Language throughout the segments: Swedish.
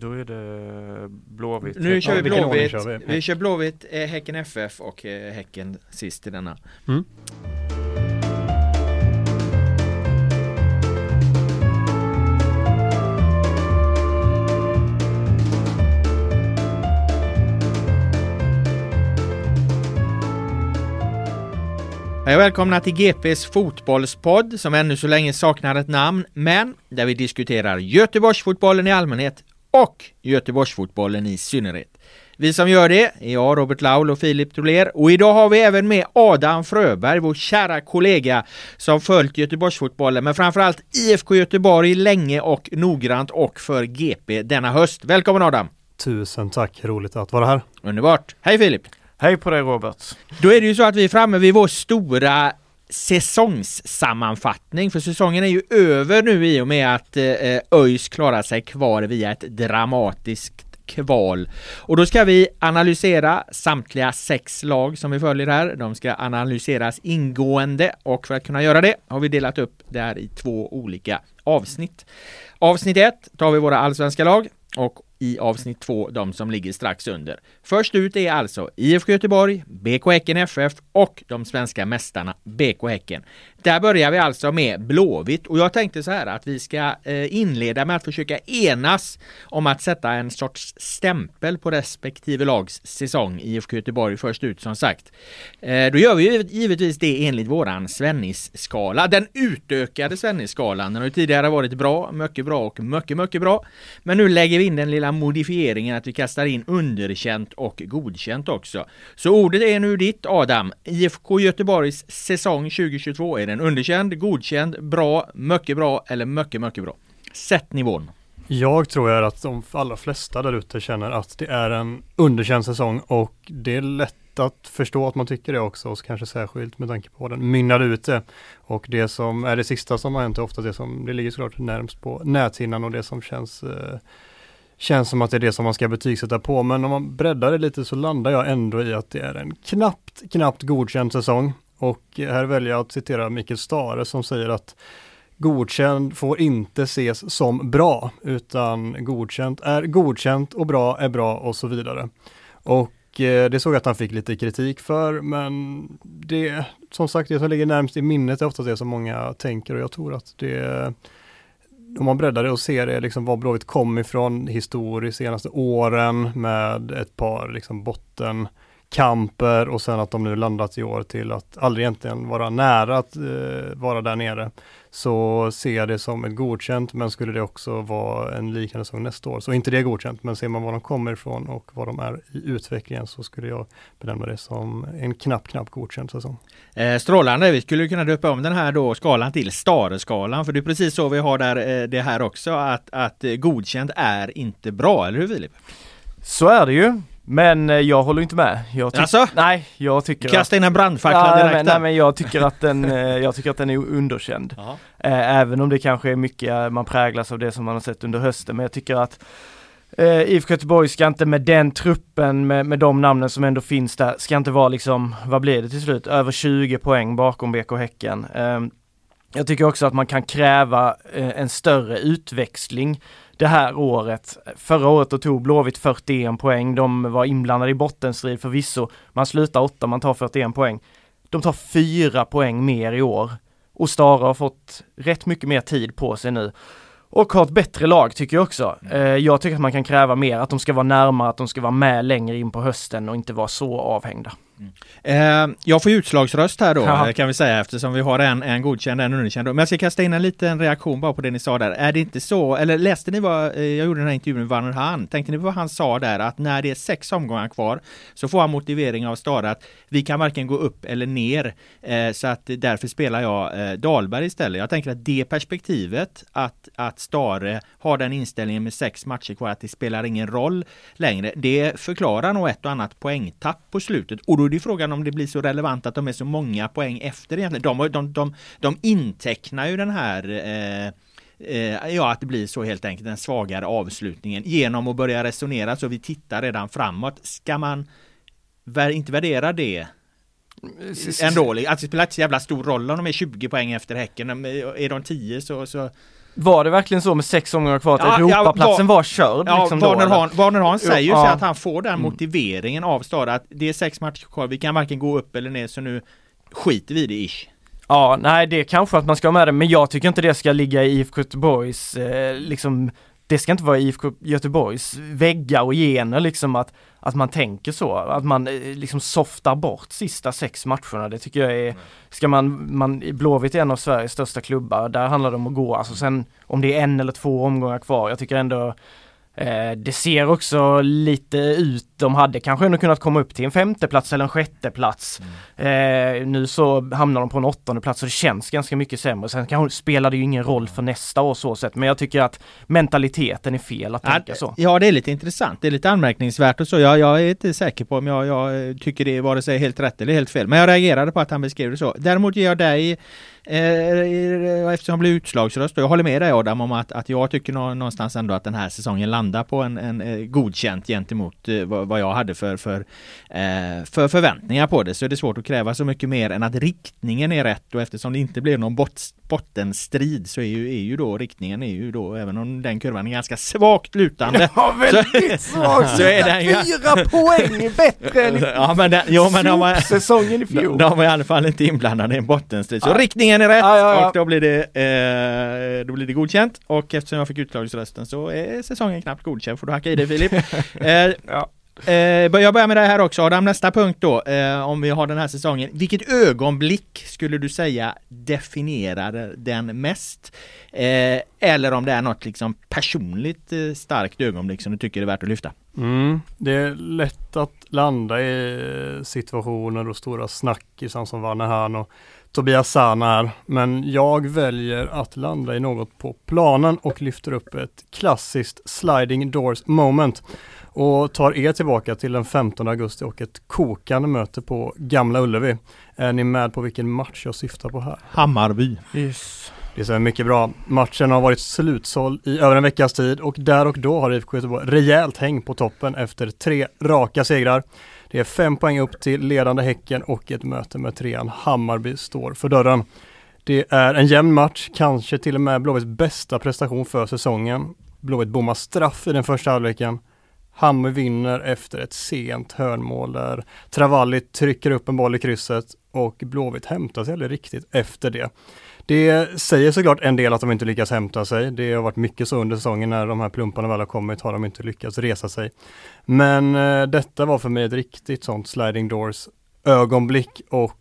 Då är det Blåvitt. Nu kör vi Blåvitt. kör vi? Vi kör Blåvitt, eh, Häcken FF och eh, Häcken sist i denna. Mm. Hej och välkomna till GPs fotbollspodd som ännu så länge saknar ett namn, men där vi diskuterar Göteborgsfotbollen i allmänhet och Göteborgsfotbollen i synnerhet. Vi som gör det är jag, Robert Laul och Filip Troler och idag har vi även med Adam Fröberg, vår kära kollega som följt Göteborgsfotbollen men framförallt IFK Göteborg länge och noggrant och för GP denna höst. Välkommen Adam! Tusen tack, roligt att vara här. Underbart! Hej Filip! Hej på dig Robert. Då är det ju så att vi är framme vid vår stora säsongssammanfattning för säsongen är ju över nu i och med att eh, eh, ÖIS klarar sig kvar via ett dramatiskt kval. Och då ska vi analysera samtliga sex lag som vi följer här. De ska analyseras ingående och för att kunna göra det har vi delat upp det här i två olika avsnitt. Avsnitt 1 tar vi våra allsvenska lag och i avsnitt 2 de som ligger strax under. Först ut är alltså IFK Göteborg, BK Häcken FF och de svenska mästarna BK Häcken. Där börjar vi alltså med Blåvitt och jag tänkte så här att vi ska eh, inleda med att försöka enas om att sätta en sorts stämpel på respektive lags säsong. IFK Göteborg först ut som sagt. Eh, då gör vi givetvis det enligt våran Svennis-skala. Den utökade Svennis-skalan. Den har ju tidigare varit bra, mycket bra och mycket, mycket bra. Men nu lägger vi in den lilla modifieringen att vi kastar in underkänt och godkänt också. Så ordet är nu ditt Adam. IFK Göteborgs säsong 2022 är den underkänd, godkänd, bra, mycket bra eller mycket, mycket bra. Sätt nivån. Jag tror är att de allra flesta där ute känner att det är en underkänd säsong och det är lätt att förstå att man tycker det också, och kanske särskilt med tanke på vad den mynnar ut. Och det som är det sista som har hänt är ofta det som, det ligger såklart närmst på näthinnan och det som känns eh, Känns som att det är det som man ska betygsätta på, men om man breddar det lite så landar jag ändå i att det är en knappt, knappt godkänd säsong. Och här väljer jag att citera Mikael Stare som säger att godkänd får inte ses som bra, utan godkänt är godkänt och bra är bra och så vidare. Och eh, det såg jag att han fick lite kritik för, men det, som sagt, det som ligger närmst i minnet är ofta det som många tänker och jag tror att det om man breddar det och ser det, liksom var Blåvitt kom ifrån historiskt senaste åren med ett par liksom bottenkamper och sen att de nu landat i år till att aldrig egentligen vara nära att eh, vara där nere. Så ser jag det som ett godkänt, men skulle det också vara en liknande som nästa år, så inte det är godkänt, men ser man var de kommer ifrån och vad de är i utvecklingen så skulle jag benämna det som en knapp, knapp godkänd säsong. Eh, strålande, vi skulle kunna döpa om den här då skalan till Stare-skalan, för det är precis så vi har där eh, det här också, att, att eh, godkänd är inte bra, eller hur Filip? Så är det ju. Men eh, jag håller inte med. Jag Alltså? Nej, jag tycker Kasta in en brandfackla direkt men, nej, men jag tycker att den, eh, jag tycker att den är underkänd. Jaha. Eh, Även om det kanske är mycket man präglas av det som man har sett under hösten. Men jag tycker att eh, IFK Göteborg ska inte med den truppen, med, med de namnen som ändå finns där, ska inte vara liksom, vad blir det till slut, över 20 poäng bakom BK Häcken. Eh, jag tycker också att man kan kräva eh, en större utväxling det här året. Förra året då tog Blåvitt 41 poäng, de var inblandade i bottenstrid förvisso. Man slutar åtta, man tar 41 poäng. De tar fyra poäng mer i år. Och Stara har fått rätt mycket mer tid på sig nu. Och har ett bättre lag tycker jag också. Eh, jag tycker att man kan kräva mer, att de ska vara närmare, att de ska vara med längre in på hösten och inte vara så avhängda. Eh, jag får utslagsröst här då Ja. eh, kan vi säga eftersom vi har en, en godkänd en underkänd. Men jag ska kasta in en liten reaktion bara på det ni sa där. Är det inte så, eller läste ni vad, eh, jag gjorde den här intervjun med Werner Hahn, tänkte ni på vad han sa där att när det är sex omgångar kvar så får han motivering av Stara att vi kan varken gå upp eller ner eh, så att därför spelar jag eh, Dahlberg istället. Jag tänker att det perspektivet att, att Stare har den inställningen med sex matcher kvar att det spelar ingen roll längre. Det förklarar nog ett och annat poängtapp på slutet och då är det frågan om det blir så relevant att de är så många poäng efter egentligen. De, de, de, de intecknar ju den här eh, eh, Ja, att det blir så helt enkelt den svagare avslutningen genom att börja resonera så vi tittar redan framåt. Ska man inte värdera det ändå? Att det spelar inte så jävla stor roll om de är 20 poäng efter Häcken. Är de 10 så, så Var det verkligen så med sex omgångar kvar att Ja, ja, Europaplatsen var- var körd? Ja, liksom då, Warner? Hahn, Warner Hahn säger ju Ja. så att han får den Mm. motiveringen av Stara att det är sex matcher kvar, vi kan varken gå upp eller ner så nu skiter vi i det ish. Ja, nej det kanske att man ska ha med det, men jag tycker inte det ska ligga i IFK Göteborgs, eh, liksom, det ska inte vara IFK Göteborgs väggar och gener liksom att, att man tänker så, att man eh, liksom softar bort sista sex matcherna. Det tycker jag är, ska man, man, Blåvitt är en av Sveriges största klubbar, där handlar det om att gå, alltså sen om det är en eller två omgångar kvar, jag tycker ändå det ser också lite ut, de hade kanske ändå kunnat komma upp till en femteplats eller en sjätteplats. Eh, nu så hamnar de på en åttonde plats och det känns ganska mycket sämre. Sen kanske spelar det ju ingen roll för nästa år så sett, men jag tycker att mentaliteten är fel att tänka så. Ja, det är lite intressant. Det är lite anmärkningsvärt och så. Jag, jag är inte säker på om jag, jag tycker det är vare sig helt rätt eller helt fel. Men jag reagerade på att han beskrev det så. Däremot ger jag dig Eh, eftersom jag blev utslagsröst och jag håller med dig Adam om att, att jag tycker nå, någonstans ändå att den här säsongen landar på en, en eh, godkänt gentemot eh, vad, vad jag hade för, för, eh, för förväntningar på det så är det svårt att kräva så mycket mer än att riktningen är rätt och eftersom det inte blev någon bot, bottenstrid så är ju, är ju då riktningen är ju då även om den kurvan är ganska svagt lutande Ja, väldigt svagt! så är den ju- Fyra poäng bättre än Ja men, den, jo, men de, var, säsongen i de, fjol. de var i alla fall inte inblandade i en bottenstrid. Så Ja. riktningen är rätt Ja, ja, ja. och då blir, det, eh, då blir det godkänt. Och eftersom jag fick utslagsrösten så är säsongen knappt godkänd. Får du hacka i det Filip. eh, Ja. eh, jag börjar med det här också Adam. Nästa punkt då. Eh, om vi har den här säsongen. Vilket ögonblick skulle du säga definierar den mest? Eh, eller om det är något liksom personligt eh, starkt ögonblick som du tycker är värt att lyfta? Mm, det är lätt att landa i situationer och stora snackisar som Vanne Hahn och Tobias Sana är. Men jag väljer att landa i något på planen och lyfter upp ett klassiskt sliding doors moment och tar er tillbaka till den 15 augusti och ett kokande möte på Gamla Ullevi. Är ni med på vilken match jag syftar på här? Hammarby. Yes. Det stämmer mycket bra. Matchen har varit slutsåld i över en veckas tid och där och då har IFK Göteborg rejält häng på toppen efter tre raka segrar. Det är fem poäng upp till ledande Häcken och ett möte med trean Hammarby står för dörren. Det är en jämn match, kanske till och med Blåvitts bästa prestation för säsongen. Blåvitt bommar straff i den första halvleken. Hammarby vinner efter ett sent hörnmål där Travalli trycker upp en boll i krysset och Blåvitt hämtar sig aldrig riktigt efter det. Det säger såklart en del att de inte lyckas hämta sig. Det har varit mycket så under säsongen när de här plumparna väl har kommit har de inte lyckats resa sig. Men eh, detta var för mig ett riktigt sånt sliding doors ögonblick och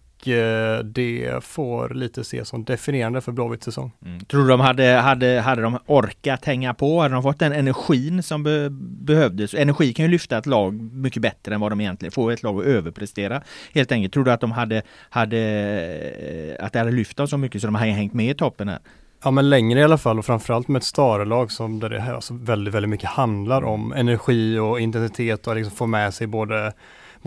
det får lite ses som definierande för Blåvitts säsong. Mm. Tror du de hade, hade, hade de orkat hänga på? Hade de fått den energin som be, behövdes? Energi kan ju lyfta ett lag mycket bättre än vad de egentligen får ett lag att överprestera. Helt enkelt. Tror du att de hade, hade att det hade lyft dem så mycket så de hade hängt med i toppen här? Ja men längre i alla fall och framförallt med ett Stare-lag som där det här alltså väldigt, väldigt mycket handlar om energi och intensitet och liksom få med sig både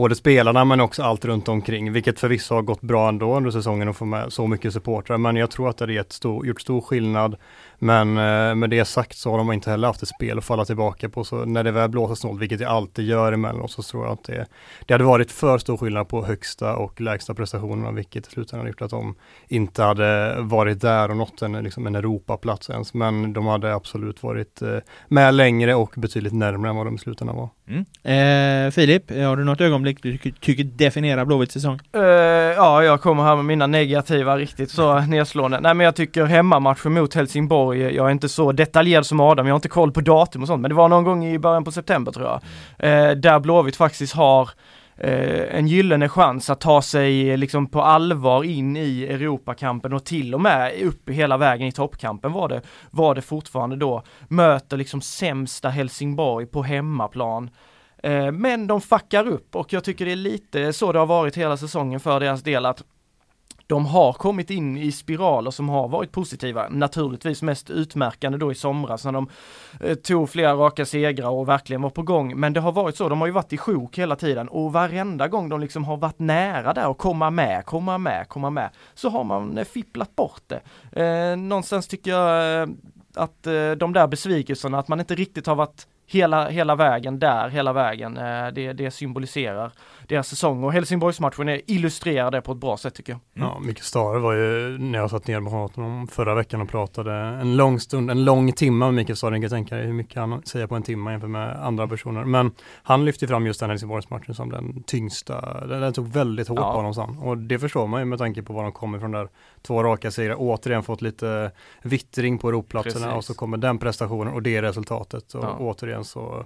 både spelarna men också allt runt omkring, vilket förvisso har gått bra ändå under säsongen att få med så mycket supportrar. Men jag tror att det har stor, gjort stor skillnad. Men eh, med det sagt så har de inte heller haft ett spel att falla tillbaka på. Så när det väl blåser snålt, vilket det alltid gör emellanåt, så tror jag att det, det hade varit för stor skillnad på högsta och lägsta prestationerna, vilket i slutändan gjort att de inte hade varit där och nått en, liksom en Europaplats ens. Men de hade absolut varit eh, med längre och betydligt närmare än vad de i slutändan var. Mm. Eh, Filip, har du något ögonblick du tycker, tycker definierar Blåvitts säsong? Uh, ja, jag kommer här med mina negativa riktigt så nedslående. Nej men jag tycker hemmamatchen mot Helsingborg, jag är inte så detaljerad som Adam, jag har inte koll på datum och sånt, men det var någon gång i början på september tror jag. Eh, där Blåvitt faktiskt har eh, en gyllene chans att ta sig eh, liksom på allvar in i Europakampen och till och med upp hela vägen i toppkampen var det, var det fortfarande då. Möter liksom sämsta Helsingborg på hemmaplan. Eh, men de fuckar upp och jag tycker det är lite så det har varit hela säsongen för deras del att de har kommit in i spiraler som har varit positiva. Naturligtvis mest utmärkande då i somras när de eh, tog flera raka segrar och verkligen var på gång. Men det har varit så, de har ju varit i sjok hela tiden och varenda gång de liksom har varit nära där och komma med, komma med, komma med, så har man eh, fipplat bort det. Eh, någonstans tycker jag eh, att de där besvikelserna, att man inte riktigt har varit hela, hela vägen där, hela vägen. Det, det symboliserar deras säsong och Helsingborgsmatchen illustrerar det på ett bra sätt tycker jag. Mm. Ja, Micke Stare var ju när jag satt ner med honom förra veckan och pratade en lång stund, en lång timme med Micke Stare. Jag kan tänka dig hur mycket han säger på en timme jämfört med andra personer. Men han lyfte fram just den Helsingborgsmatchen som den tyngsta. Den, den tog väldigt hårt ja. på honom sen. Och det förstår man ju med tanke på var de kommer från där. Två raka segrar, återigen fått lite vittring på Europlatserna och så kommer den prestationen och det resultatet. Och ja. återigen så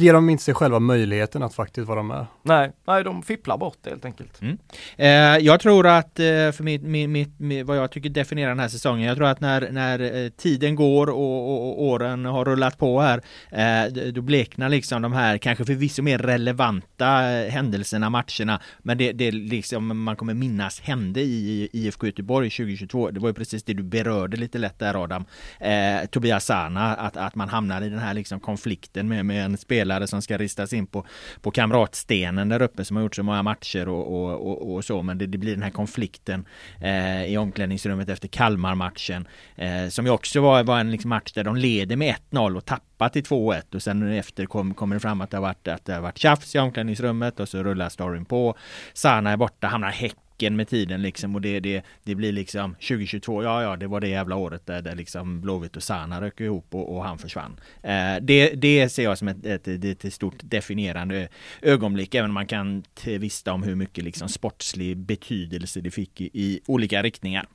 ger de inte sig själva möjligheten att faktiskt vara med. Nej, nej de fipplar bort det helt enkelt. Mm. Eh, jag tror att, eh, för mitt, mitt, mitt, vad jag tycker definierar den här säsongen, jag tror att när, när eh, tiden går och, och, och, åren har rullat på här, eh, då bleknar liksom de här kanske förvisso mer relevanta eh, händelserna, matcherna, men det, det liksom man kommer minnas hände i IFK Göteborg 2022. Det var ju precis det du berörde lite lätt där Adam. Eh, Tobias Sana, att, att man hamnar i den här liksom konflikten med, med en spelare spelare som ska ristas in på, på kamratstenen där uppe som har gjort så många matcher och, och, och, och så. Men det, det, blir den här konflikten eh, i omklädningsrummet efter Kalmar-matchen. Eh, som ju också var, var en liksom match där de leder med 1-0 och tappar till 2-1 och sen efter kom, kommer det fram att det har varit, att det har varit tjafs i omklädningsrummet och så rullar storyn på. Sana är borta, hamnar häck backen med tiden liksom och det, det, det blir liksom 2022, ja ja det var det jävla året där, där liksom Blåvitt och Sana rök ihop och, och han försvann. Eh, det, det ser jag som ett, ett, ett, ett, stort definierande ögonblick, även om man kan tvista om hur mycket liksom sportslig betydelse det fick i, i olika riktningar.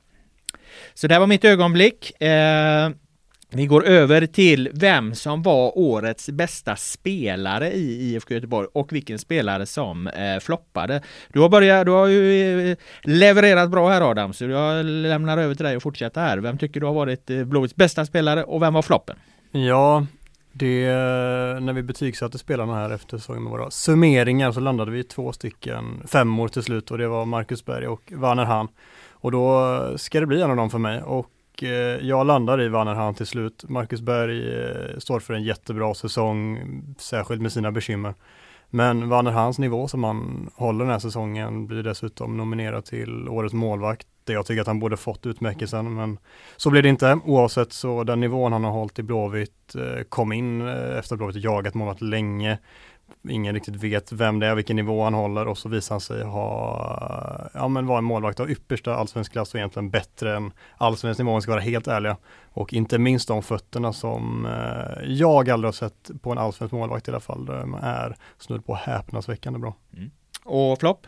Så det var mitt ögonblick. Eh, vi går över till vem som var årets bästa spelare i IFK Göteborg och vilken spelare som eh, floppade. Du har, börjat, du har ju eh, levererat bra här Adam, så jag lämnar över till dig och fortsätta här. Vem tycker du har varit eh, Blåvitts bästa spelare och vem var floppen? Ja, det, eh, när vi betygsatte spelarna här efter så våra summeringar så landade vi två stycken femmor till slut och det var Marcus Berg och Werner Hahn. Och då eh, ska det bli en av dem för mig och Eh, jag landar i Vannerhan till slut. Marcus Berg eh, står för en jättebra säsong, särskilt med sina bekymmer. Men Vannerhans nivå som han håller den här säsongen blir dessutom nominerad till årets målvakt. Det jag tycker att han borde fått utmärkelsen, men så blir det inte. Oavsett så den nivån han har hållit i Blåvitt eh, kom in efter Blåvitt jagat målvakt länge ingen riktigt vet vem det är, vilken nivå han håller och så visar han sig ha, ja men vara en målvakt av yppersta allsvensk klass och egentligen bättre än allsvensk nivå om vi ska vara helt ärliga. Och inte minst de fötterna som eh, jag aldrig har sett på en allsvensk målvakt i alla fall. De är snudd på häpnadsväckande bra. Mm. Och flopp?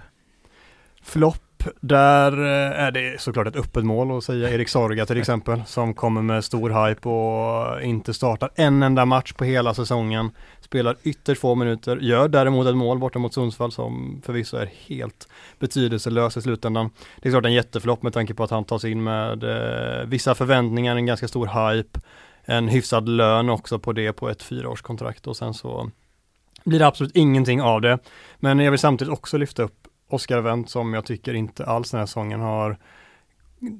Flopp där eh, är det såklart ett öppet mål att säga Erik Sorga till exempel som kommer med stor hype och inte startar en enda match på hela säsongen. Spelar ytterst få minuter, gör däremot ett mål borta mot Sundsvall som förvisso är helt betydelselös i slutändan. Det är klart en jätteflopp med tanke på att han tas in med eh, vissa förväntningar, en ganska stor hype, en hyfsad lön också på det på ett fyraårskontrakt och sen så blir det absolut ingenting av det. Men jag vill samtidigt också lyfta upp Oscar Wendt som jag tycker inte alls den här säsongen har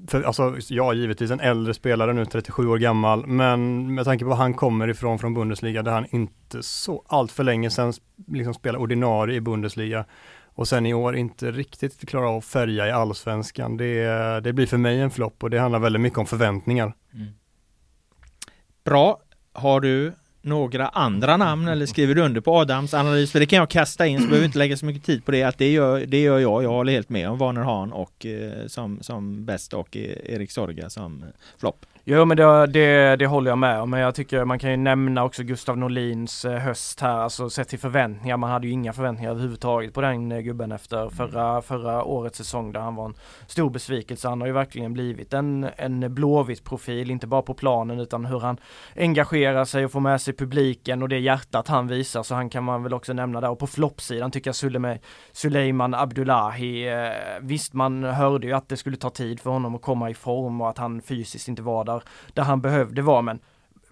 för, alltså, ja, givetvis en äldre spelare nu, 37 år gammal, men med tanke på var han kommer ifrån från Bundesliga, där han inte så allt för länge sedan liksom spelade ordinarie i Bundesliga och sen i år inte riktigt klarar av att färga i allsvenskan. Det, det blir för mig en flopp och det handlar väldigt mycket om förväntningar. Mm. Bra. Har du några andra namn eller skriver du under på Adams analys? För det kan jag kasta in så behöver vi inte lägga så mycket tid på det. Att det gör, det gör jag. Jag håller helt med om Warner Hahn och eh, som, som bäst och eh, Erik Sorga som eh, flopp. Jo men det, det, det, håller jag med om, men jag tycker man kan ju nämna också Gustav Norlins eh, höst här, alltså sett till förväntningar. Man hade ju inga förväntningar överhuvudtaget på den eh, gubben efter förra, förra årets säsong där han var en stor besvikelse. Han har ju verkligen blivit en, en blåvit profil, inte bara på planen utan hur han engagerar sig och får med sig publiken och det hjärtat han visar. Så han kan man väl också nämna där. Och på floppsidan tycker jag Suleme, Suleiman Abdullahi, eh, visst man hörde ju att det skulle ta tid för honom att komma i form och att han fysiskt inte var där där, där han behövde vara men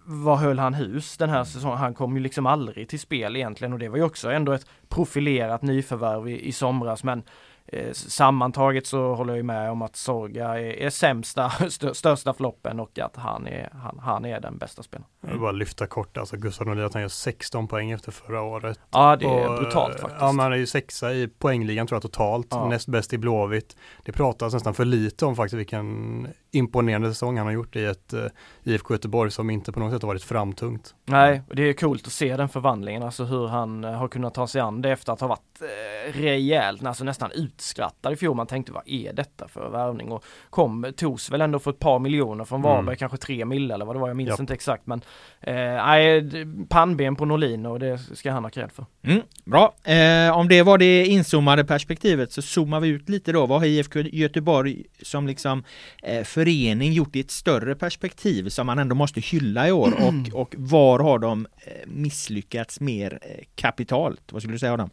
vad höll han hus den här säsongen? Han kom ju liksom aldrig till spel egentligen och det var ju också ändå ett profilerat nyförvärv i, i somras men Eh, sammantaget så håller jag med om att Sorga är, är sämsta, stö, största floppen och att han är, han, han är den bästa spelaren. Jag vill bara lyfta kort, alltså Gustav Norlin att han gör 16 poäng efter förra året. Ja det är och, brutalt faktiskt. Ja man är ju sexa i poängligan tror jag totalt, ja. näst bäst i Blåvitt. Det pratas nästan för lite om faktiskt vilken imponerande säsong han har gjort i ett uh, eh, IFK Göteborg som inte på något sätt har varit framtungt. Nej, det är coolt att se den förvandlingen, alltså hur han uh, har kunnat ta sig an det efter att ha varit uh, rejält, alltså nästan utskrattad i fjol. Man tänkte vad är detta för värvning? Och kom, togs väl ändå för ett par miljoner från Varberg, mm. kanske tre mil eller vad det var, jag minns Japp. inte exakt men nej, pannben på Norlin och det ska han ha cred för. Mm, bra, eh, om det var det inzoomade perspektivet så zoomar vi ut lite då. Vad har IFK Göteborg som liksom eh, förening gjort i ett större perspektiv som man ändå måste hylla i år och, och var har de eh, misslyckats mer eh, kapitalt? Vad skulle du säga Adam?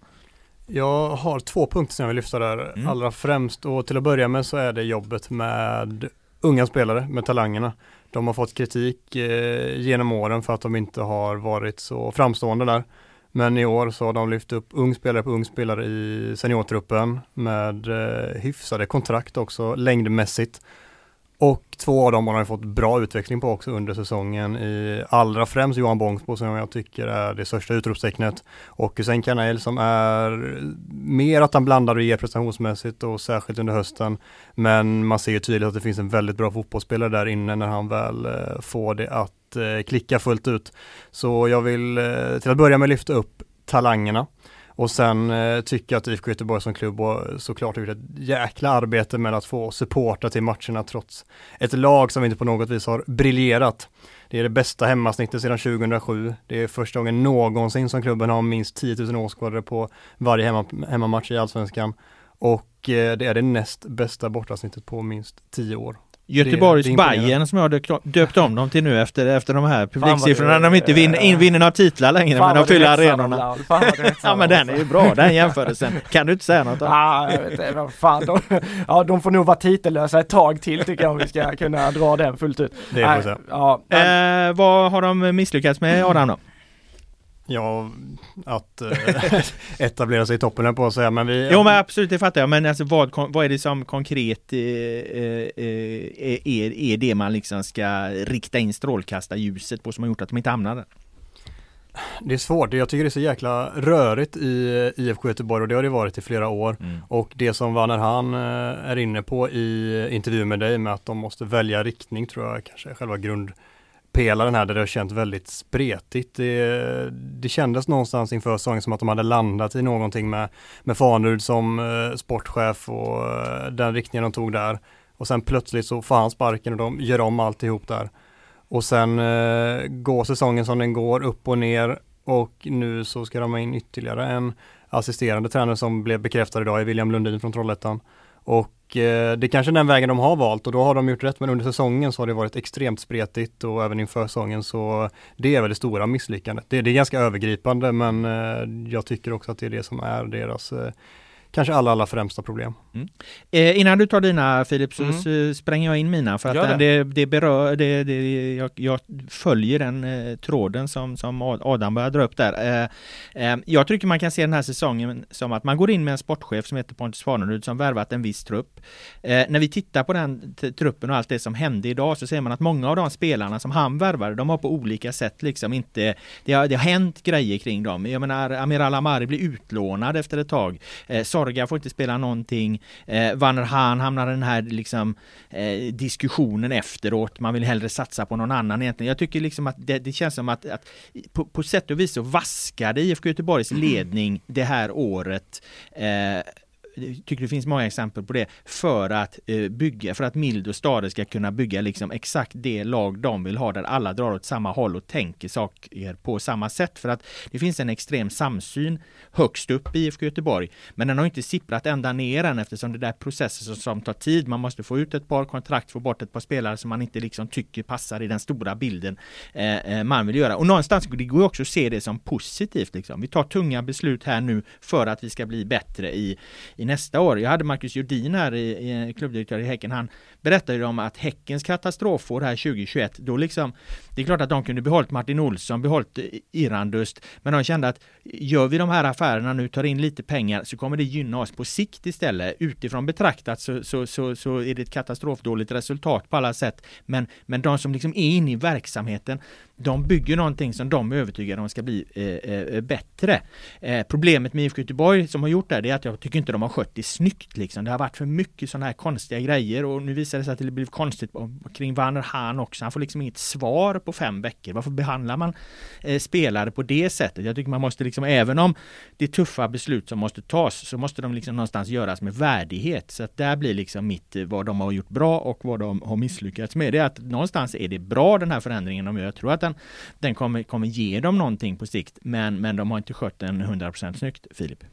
Jag har två punkter som jag vill lyfta där. Mm. Allra främst och till att börja med så är det jobbet med unga spelare, med talangerna. De har fått kritik eh, genom åren för att de inte har varit så framstående där. Men i år så har de lyft upp ung spelare på ung spelare i seniortruppen med eh, hyfsade kontrakt också längdmässigt. Och två av dem har han fått bra utveckling på också under säsongen i allra främst Johan Bångsbo som jag tycker är det största utropstecknet och Hussein Kanel som är mer att han blandar och ger prestationsmässigt och särskilt under hösten. Men man ser ju tydligt att det finns en väldigt bra fotbollsspelare där inne när han väl eh, får det att eh, klicka fullt ut. Så jag vill eh, till att börja med lyfta upp talangerna. Och sen eh, tycker jag att IFK Göteborg som klubb såklart har gjort ett jäkla arbete med att få supporta till matcherna trots ett lag som inte på något vis har briljerat. Det är det bästa hemmasnittet sedan 2007. Det är första gången någonsin som klubben har minst 10 000 åskådare på varje hemma, hemmamatch i Allsvenskan. Och eh, det är det näst bästa bortasnittet på minst 10 år. Göteborgs Bayern som jag döpt om dem till nu efter, efter de här publiksiffrorna. De inte vinner, in, vinner några titlar längre men de fyller arenorna. ja men den är ju bra den jämförelsen. Kan du inte säga något då? Ah, jag vet inte, fan, de, ja, de får nog vara titellösa ett tag till tycker jag om vi ska kunna dra den fullt ut. Det får vi ja, men... eh, vad har de misslyckats med Adam då? Ja, att äh, etablera sig i toppen på att säga men vi... Jo men absolut det fattar jag men alltså vad, vad är det som konkret eh, eh, eh, är, är det man liksom ska rikta in strålkastarljuset på som har gjort att de inte hamnar där? Det är svårt, jag tycker det är så jäkla rörigt i IFK Göteborg och det har det varit i flera år. Mm. Och det som Werner Han är inne på i intervjun med dig med att de måste välja riktning tror jag kanske är själva grund pelaren här där det har känts väldigt spretigt. Det, det kändes någonstans inför säsongen som att de hade landat i någonting med, med Farnerud som eh, sportchef och eh, den riktningen de tog där. Och sen plötsligt så får han sparken och de gör om alltihop där. Och sen eh, går säsongen som den går upp och ner och nu så ska de ha in ytterligare en assisterande tränare som blev bekräftad idag i William Lundin från Trollhättan. Och eh, det är kanske den vägen de har valt och då har de gjort rätt men under säsongen så har det varit extremt spretigt och även inför säsongen så det är väl det stora misslyckandet. Det, det är ganska övergripande men eh, jag tycker också att det är det som är deras eh, kanske alla, alla främsta problem. Mm. Eh, innan du tar dina Filip så Mm. spränger jag in mina för att Gör det. det. Berör, det, det, jag, jag följer den eh, tråden som, som Adam börjar dra upp där. Eh, eh, jag tycker man kan se den här säsongen som att man går in med en sportchef som heter Pontus Farnerud som värvat en viss trupp. Eh, när vi tittar på den truppen och allt det som hände idag så ser man att många av de spelarna som han värvade, de har på olika sätt liksom inte, det har, det har hänt grejer kring dem. Jag menar, Amiral Amari blir utlånad efter ett tag. Eh, Sorga får inte spela någonting. Eh, Van Haan hamnar i den här liksom, eh, diskussionen efteråt. Man vill hellre satsa på någon annan egentligen. Jag tycker liksom att det, det känns som att, att på, på sätt och vis så vaskade IFK Göteborgs ledning det här året eh, tycker det finns många exempel på det för att eh, bygga, för att Mild och Stade ska kunna bygga liksom exakt det lag de vill ha där alla drar åt samma håll och tänker saker på samma sätt för att det finns en extrem samsyn högst upp i IFK Göteborg men den har inte sipprat ända ner än eftersom det där processer som, som tar tid. Man måste få ut ett par kontrakt, få bort ett par spelare som man inte liksom tycker passar i den stora bilden eh, eh man vill göra. Och någonstans det går ju också att se det som positivt. Liksom. Vi tar tunga beslut här nu för att vi ska bli bättre i, i nästa år. Jag hade Marcus Jordin här, i, i, klubbdirektör i Häcken. Han berättade ju om att Häckens katastrofår här 2021, då liksom, det är klart att de kunde behållit Martin Olsson, behållit Irandust, men de kände att gör vi de här affärerna nu, tar in lite pengar, så kommer det gynna oss på sikt istället. Utifrån betraktat så, så, så, så är det ett katastrofdåligt resultat på alla sätt. Men, men de som liksom är inne i verksamheten, de bygger någonting som de är övertygade om ska bli eh, eh bättre. Eh, problemet med IFK Göteborg som har gjort det, det är att jag tycker inte de har skött det snyggt liksom. Det har varit för mycket sådana här konstiga grejer och nu visar det sig att det blev konstigt kring Werner Hahn också. Han får liksom inget svar på fem veckor. Varför behandlar man eh, spelare på det sättet? Jag tycker man måste liksom, även om det är tuffa beslut som måste tas, så måste de liksom någonstans göras med värdighet. Så att där blir liksom mitt, eh, vad de har gjort bra och vad de har misslyckats med. Det är att någonstans är det bra den här förändringen de gör. Jag tror att den, den kommer, kommer ge dem någonting på sikt, men, men de har inte skött den 100% snyggt, Filip.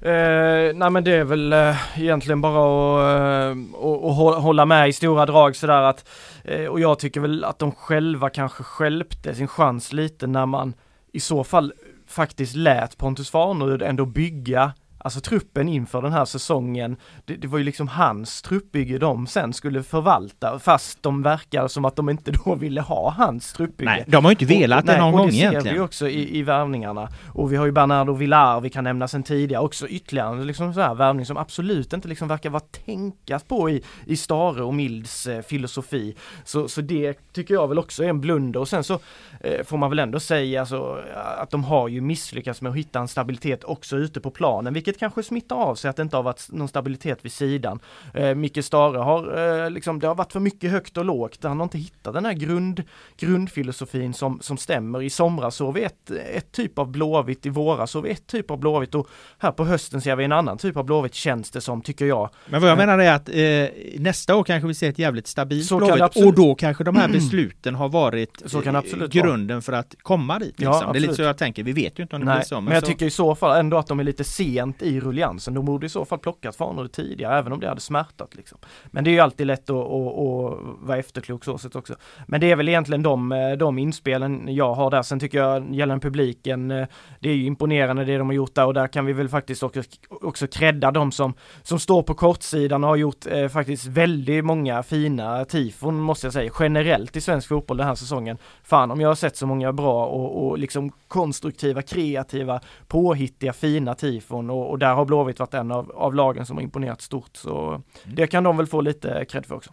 Eh, nej men det är väl eh, egentligen bara att, eh, hålla med i stora drag sådär att eh, och jag tycker väl att de själva kanske skälpte sin chans lite när man i så fall faktiskt lät Pontus Farnerud ändå bygga Alltså truppen inför den här säsongen, det, det, var ju liksom hans truppbygge de sen skulle förvalta fast de verkar som att de inte då ville ha hans truppbygge. Nej, de har ju inte velat och, det nej, någon och gång det ser egentligen. vi också i, i värvningarna. Och vi har ju Bernardo Villar, vi kan nämna sen tidigare också ytterligare liksom så här värvning som absolut inte liksom verkar vara tänkas på i, i Stare och Milds eh, filosofi. Så, så det tycker jag väl också är en blunder och sen så eh, får man väl ändå säga alltså, att de har ju misslyckats med att hitta en stabilitet också ute på planen, vilket kanske smittar av sig att det inte har varit någon stabilitet vid sidan. Eh, Micke Stare har eh, liksom, det har varit för mycket högt och lågt. Han har inte hittat den här grund, grundfilosofin som, som stämmer. I somras såg vi ett, ett typ av blåvitt, i våras såg vi ett typ av blåvitt och här på hösten ser vi en annan typ av blåvitt känns det som, tycker jag. Men vad jag menar är att eh, nästa år kanske vi ser ett jävligt stabilt Blåvitt och då kanske de här besluten har varit eh, grunden för att komma dit. Ja, Liksom. det är lite så jag tänker, vi vet ju inte om det Nej, blir så. men jag så, tycker i så fall ändå att de är lite sent i rulliansen. De borde i så fall plockat fanor tidigare, även om det hade smärtat. Liksom. Men det är ju alltid lätt att, att, att vara efterklok så sett också. Men det är väl egentligen de, eh, de inspelen jag har där. Sen tycker jag gällande publiken, eh, det är ju imponerande det de har gjort där och där kan vi väl faktiskt också, också credda de som, som står på kortsidan och har gjort eh, faktiskt väldigt många fina tifon måste jag säga, generellt i svensk fotboll den här säsongen. Fan om jag har sett så många bra och, och liksom konstruktiva, kreativa, påhittiga, fina tifon och, och där har Blåvitt varit en av, av lagen som har imponerat stort. Så det kan de väl få lite cred för också.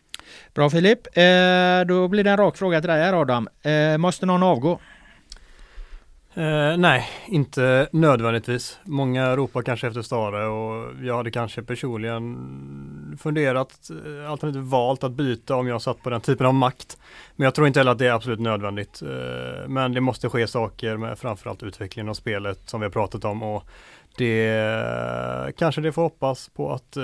Bra Filip, eh, då blir det en rak fråga till dig här Adam. Eh, måste någon avgå? Eh, nej, inte nödvändigtvis. Många ropar kanske efter Stare och jag hade kanske personligen funderat, eh, alternativt valt att byta om jag satt på den typen av makt. Men jag tror inte heller att det är absolut nödvändigt. Eh, men det måste ske saker med framförallt utvecklingen av spelet som vi har pratat om och det kanske det får hoppas på att eh,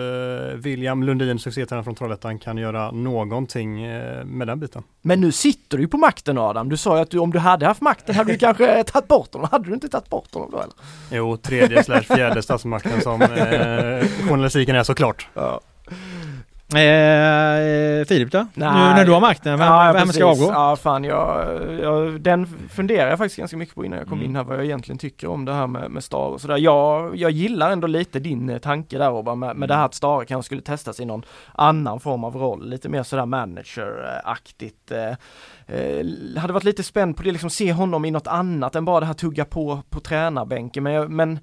William Lundin, succétränaren från Trollhättan, kan göra någonting eh, med den biten. Men nu sitter du ju på makten Adam. Du sa ju att du, om du hade haft makten hade du kanske tagit bort honom. Hade du inte tagit bort honom då eller? Jo, tredje slash fjärde statsmakten som eh, journalistiken är såklart. Ja. Eh, Filip då? Nej. Nu när du har makten, vem, Ja, vem ska avgå? Ja, fan jag, jag, den funderar jag faktiskt ganska mycket på innan jag kom Mm. in här, vad jag egentligen tycker om det här med, med Star och sådär. Jag, jag gillar ändå lite din eh, tanke där Robban, med, med det här att Stare kanske skulle testas i någon annan form av roll, lite mer sådär manager-aktigt. Eh, eh, hade varit lite spänd på det, liksom se honom i något annat än bara det här tugga på på tränarbänken, men, men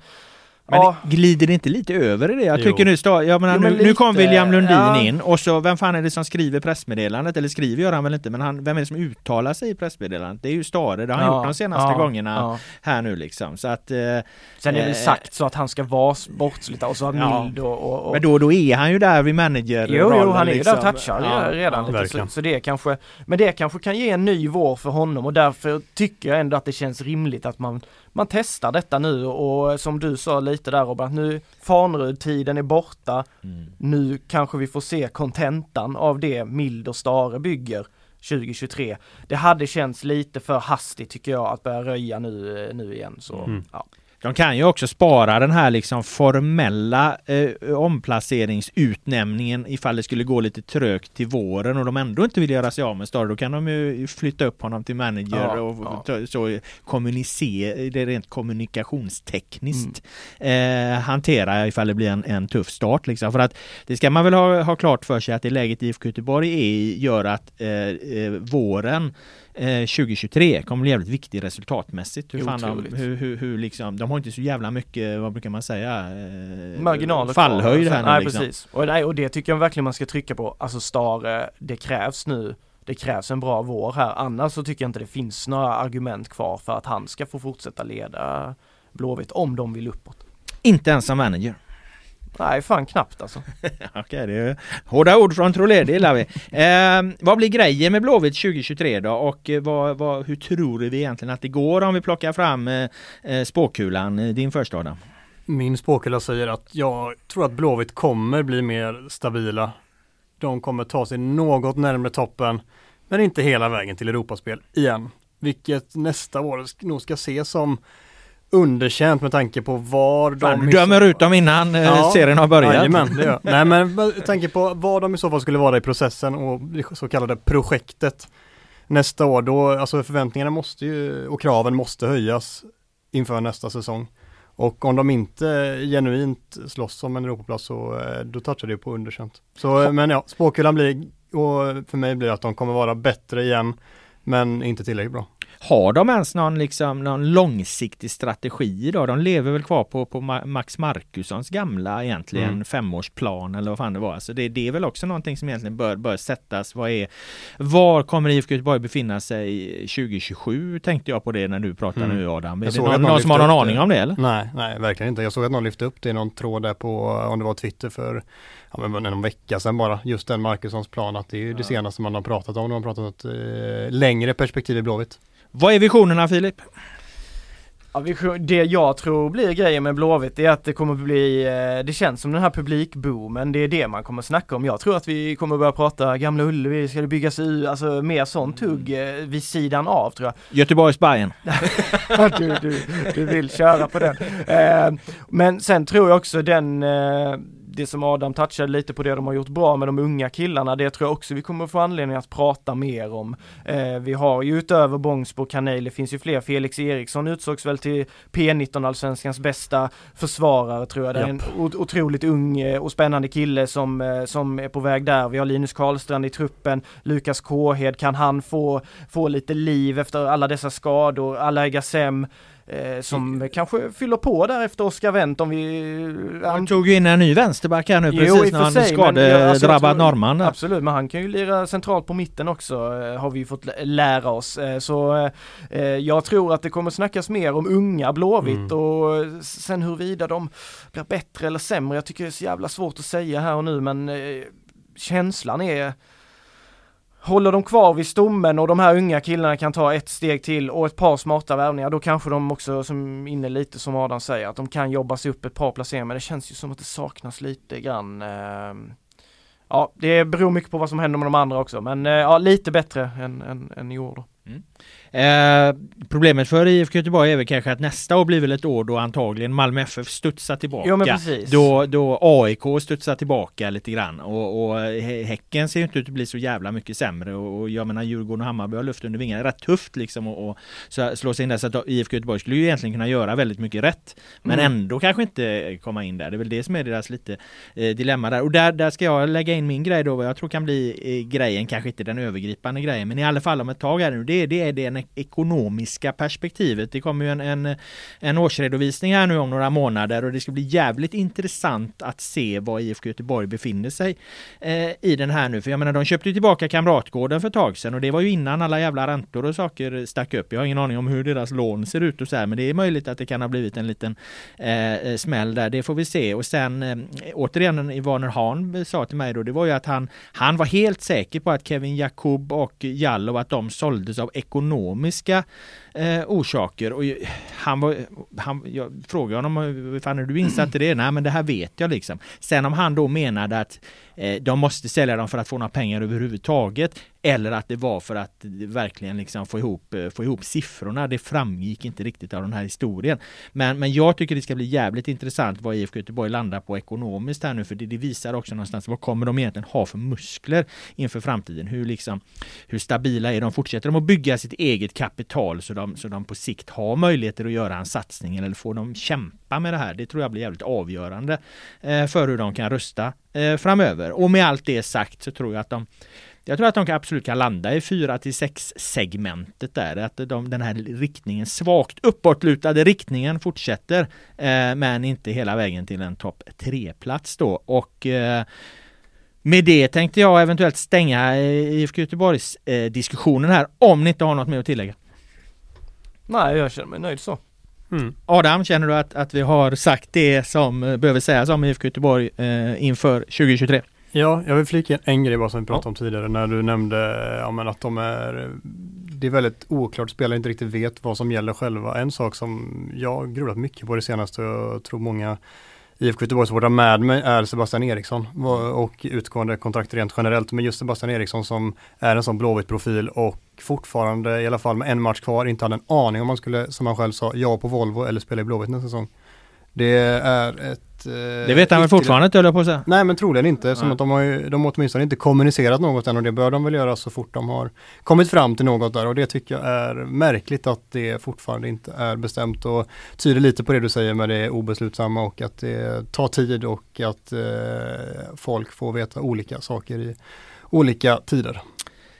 Men ja. glider det inte lite över i det? Jag Jo. tycker nu, jag menar, Jo, men nu, nu kom lite, William Lundin ja. in och så vem fan är det som skriver pressmeddelandet? Eller skriver gör han väl inte, men han, vem är det som uttalar sig i pressmeddelandet? Det är ju Stare, det har han Ja, gjort de senaste ja, gångerna ja. här nu liksom. Så att, eh, Sen är det väl Eh, sagt så att han ska vara sportsligt och så Ja. mild och, och, och men då, då är han ju där vid manager Jo, jo, han är ju där och touchar Ja, redan ja. lite, så, så det kanske, men det kanske kan ge en ny vår för honom och därför tycker jag ändå att det känns rimligt att man, man testar detta nu och, som du sa lite där Robert, nu Farnerud-tiden är borta, Mm. nu kanske vi får se kontentan av det Mild och Stare bygger 2023. Det hade känts lite för hastigt tycker jag att börja röja nu, nu igen så Mm. ja. De kan ju också spara den här liksom formella eh, omplaceringsutnämningen ifall det skulle gå lite trögt till våren och de ändå inte vill göra sig av med Stare. Då kan de ju flytta upp honom till manager Ja, och ja. så kommunicera, det är rent kommunikationstekniskt eh, hantera ifall det blir en, en tuff start liksom. För att det ska man väl ha, ha klart för sig att det läget IFK Göteborg är gör att eh, eh, våren eh, 2023 kommer bli jävligt viktig resultatmässigt. Hur fan de, hur, hur, hur liksom, de har inte så jävla mycket, vad brukar man säga? Eh, marginaler. Fallhöjd här nu Nej liksom. precis. Och, nej, och det tycker jag verkligen man ska trycka på. Alltså Stare, det krävs nu. Det krävs en bra vår här. Annars så tycker jag inte det finns några argument kvar för att han ska få fortsätta leda Blåvitt om de vill uppåt. Inte ens som manager. Nej, fan knappt alltså. Okej, det är hårda ord från Trolé, det gillar vi. Eh, vad blir grejen med Blåvitt 2023 då? Och eh, vad, vad, hur tror vi egentligen att det går om vi plockar fram eh, eh, spåkulan? Eh, Din första Adam. Min spåkula säger att jag tror att Blåvitt kommer bli mer stabila. De kommer ta sig något närmare toppen, men inte hela vägen till Europaspel igen. Vilket nästa år nog ska ses som underkänt med tanke på var de... Fan, du dömer ut dem innan eh, Ja. serien har börjat. Jajamän, det gör. Nej men med tanke på vad de i så fall skulle vara i processen och det så kallade projektet nästa år, då, alltså förväntningarna måste ju och kraven måste höjas inför nästa säsong. Och om de inte genuint slåss om en Europaplats så eh, då touchar det på underkänt. Så eh, men ja, spåkulan blir, och för mig blir att de kommer vara bättre igen, men inte tillräckligt bra. Har de ens någon, liksom, någon långsiktig strategi då? De lever väl kvar på, på Ma- Max Markussons gamla egentligen Mm. femårsplan eller vad fan det var. Alltså det, det är väl också någonting som egentligen bör, bör sättas. Vad är, var kommer IFK Göteborg befinna sig 2027? Tänkte jag på det när du pratade Mm. nu Adam. Är det någon, någon som har någon aning det. om det eller? Nej, nej verkligen inte. Jag såg att någon lyfte upp det i någon tråd där på, om det var Twitter för ja, men någon vecka sedan bara, just den Markussons plan att det är ju det senaste man har pratat om. De har pratat om ett eh, längre perspektiv i Blåvitt. Vad är visionerna Filip? Ja, det jag tror blir grejen med Blåvitt är att det kommer bli, eh, det känns som den här publikboomen, det är det man kommer snacka om. Jag tror att vi kommer börja prata Gamla Ullevi, ska det byggas ut, alltså mer sån tugg eh, vid sidan av tror jag. Göteborgs Bayern. du, du, du vill köra på den. Eh, men sen tror jag också den, det som Adam touchade lite på det de har gjort bra med de unga killarna, det tror jag också vi kommer få anledning att prata mer om. Eh, vi har ju utöver Bångsbo Kanel, det finns ju fler. Felix Eriksson utsågs väl till P19 allsvenskans bästa försvarare tror jag. Det är en otroligt ung eh, och spännande kille som, eh, som är på väg där. Vi har Linus Karlstrand i truppen, Lukas Kåhed, kan han få, få lite liv efter alla dessa skador? Alai Gassem eh, som kanske fyller på där efter Oskar Wendt om vi... Han tog ju in en ny vänsterback här nu Jo, precis i när han alltså, skadedrabbad tror- norrman. Absolut, men han kan ju lira centralt på mitten också eh, har vi ju fått lä- lära oss. Eh, Så eh, jag tror att det kommer snackas mer om unga Blåvitt Mm. och sen huruvida de blir bättre eller sämre. Jag tycker det är så jävla svårt att säga här och nu men eh, känslan är Håller de kvar vid stommen och de här unga killarna kan ta ett steg till och ett par smarta värvningar, då kanske de också, som inne lite som Adam säger, att de kan jobba sig upp ett par placeringar. Men det känns ju som att det saknas lite grann. Eh, ja, det beror mycket på vad som händer med de andra också, men eh, ja, lite bättre än, än, än i år då. Mm. Eh, problemet för IFK Göteborg är väl kanske att nästa år blir väl ett år då antagligen Malmö FF studsar tillbaka. Jo. Då, då AIK studsar tillbaka lite grann och, och Häcken ser ju inte ut att bli så jävla mycket sämre och, och jag menar Djurgården och Hammarby har luft under vingarna. Rätt tufft liksom och, och så slå sig in där så att IFK Göteborg skulle ju egentligen kunna göra väldigt mycket rätt. Men mm. ändå kanske inte komma in där. Det är väl det som är deras lite eh, dilemma där. Och där, där ska jag lägga in min grej då vad jag tror kan bli eh, grejen, kanske inte den övergripande grejen, men i alla fall om ett tag här nu. Det, det är det ekonomiska perspektivet. Det kommer ju en, en, en årsredovisning här nu om några månader och det ska bli jävligt intressant att se var IFK Göteborg befinner sig eh, i den här nu. För jag menar, de köpte ju tillbaka Kamratgården för ett tag sedan och det var ju innan alla jävla räntor och saker stack upp. Jag har ingen aning om hur deras lån ser ut och så här, men det är möjligt att det kan ha blivit en liten eh, smäll där. Det får vi se. Och sen eh, återigen, Ivaner Hahn sa till mig då, det var ju att han, han var helt säker på att Kevin Jakob och Jallow, att de såldes av ekonomer ekonomiska eh, orsaker. Och han var, han, jag frågade honom, hur fan är du insatt i det? Nej men det här vet jag liksom. Sen om han då menade att Eh, de måste sälja dem för att få några pengar överhuvudtaget eller att det var för att verkligen liksom få ihop, eh, få ihop siffrorna. Det framgick inte riktigt av den här historien. Men, men jag tycker det ska bli jävligt intressant vad IFK Göteborg landar på ekonomiskt här nu för det, det visar också någonstans vad kommer de egentligen ha för muskler inför framtiden? Hur, liksom, hur stabila är de? Fortsätter de att bygga sitt eget kapital så de, så de på sikt har möjligheter att göra en satsning eller får de kämpa med det här? Det tror jag blir jävligt avgörande eh, för hur de kan rösta eh, framöver. Och med allt det sagt så tror jag att de jag tror att de absolut kan landa i 4 till 6 segmentet där. Att de, den här riktningen, svagt uppåtlutade riktningen fortsätter. Eh, men inte hela vägen till en topp 3-plats då. Och eh, med det tänkte jag eventuellt stänga eh, IFK Göteborgs eh, diskussionen här. Om ni inte har något mer att tillägga. Nej, jag känner mig nöjd så. Mm. Adam, känner du att, att vi har sagt det som eh, behöver sägas om IFK Göteborg eh, inför 2023? Ja, jag vill flika in en grej bara som vi pratade ja. om tidigare när du nämnde ja, men att de är det är väldigt oklart, spelare inte riktigt vet vad som gäller själva. En sak som jag grubblat mycket på det senaste och jag tror många IFK Göteborgssupportrar med mig är Sebastian Eriksson och utgående kontrakt rent generellt. Men just Sebastian Eriksson som är en sån blåvit profil och fortfarande i alla fall med en match kvar inte hade en aning om man skulle, som han själv sa, ja på Volvo eller spela i Blåvitt nästa säsong. Det är ett Eh, det vet han väl fortfarande inte höll jag på att säga. Nej men troligen inte. Som att de har ju, de har åtminstone inte kommunicerat något än och det bör de väl göra så fort de har kommit fram till något där och det tycker jag är märkligt att det fortfarande inte är bestämt och tyder lite på det du säger med det obeslutsamma och att det tar tid och att eh, folk får veta olika saker i olika tider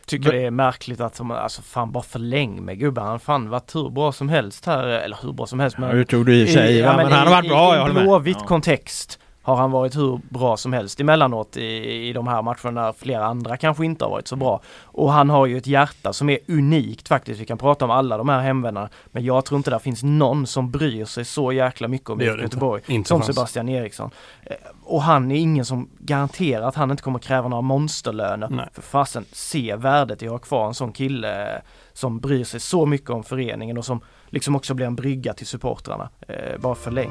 tycker det är märkligt att de, alltså fan bara förläng med gubben. Han har fan varit hur bra som helst här, eller hur bra som helst. Men, ja, det tog du i sig, ja, men, men han har varit bra, jag I blåvitt ja. kontext har han varit hur bra som helst emellanåt i, i de här matcherna när flera andra kanske inte har varit så bra. Och han har ju ett hjärta som är unikt faktiskt. Vi kan prata om alla de här hemvännerna. Men jag tror inte det finns någon som bryr sig så jäkla mycket om IFK Göteborg inte. som Sebastian Eriksson. Eh, och han är ingen som garanterar att han inte kommer kräva några monsterlöner. Nej. För fasen, se värdet i att ha kvar en sån kille eh, som bryr sig så mycket om föreningen och som liksom också blir en brygga till supportrarna. Eh, bara förläng.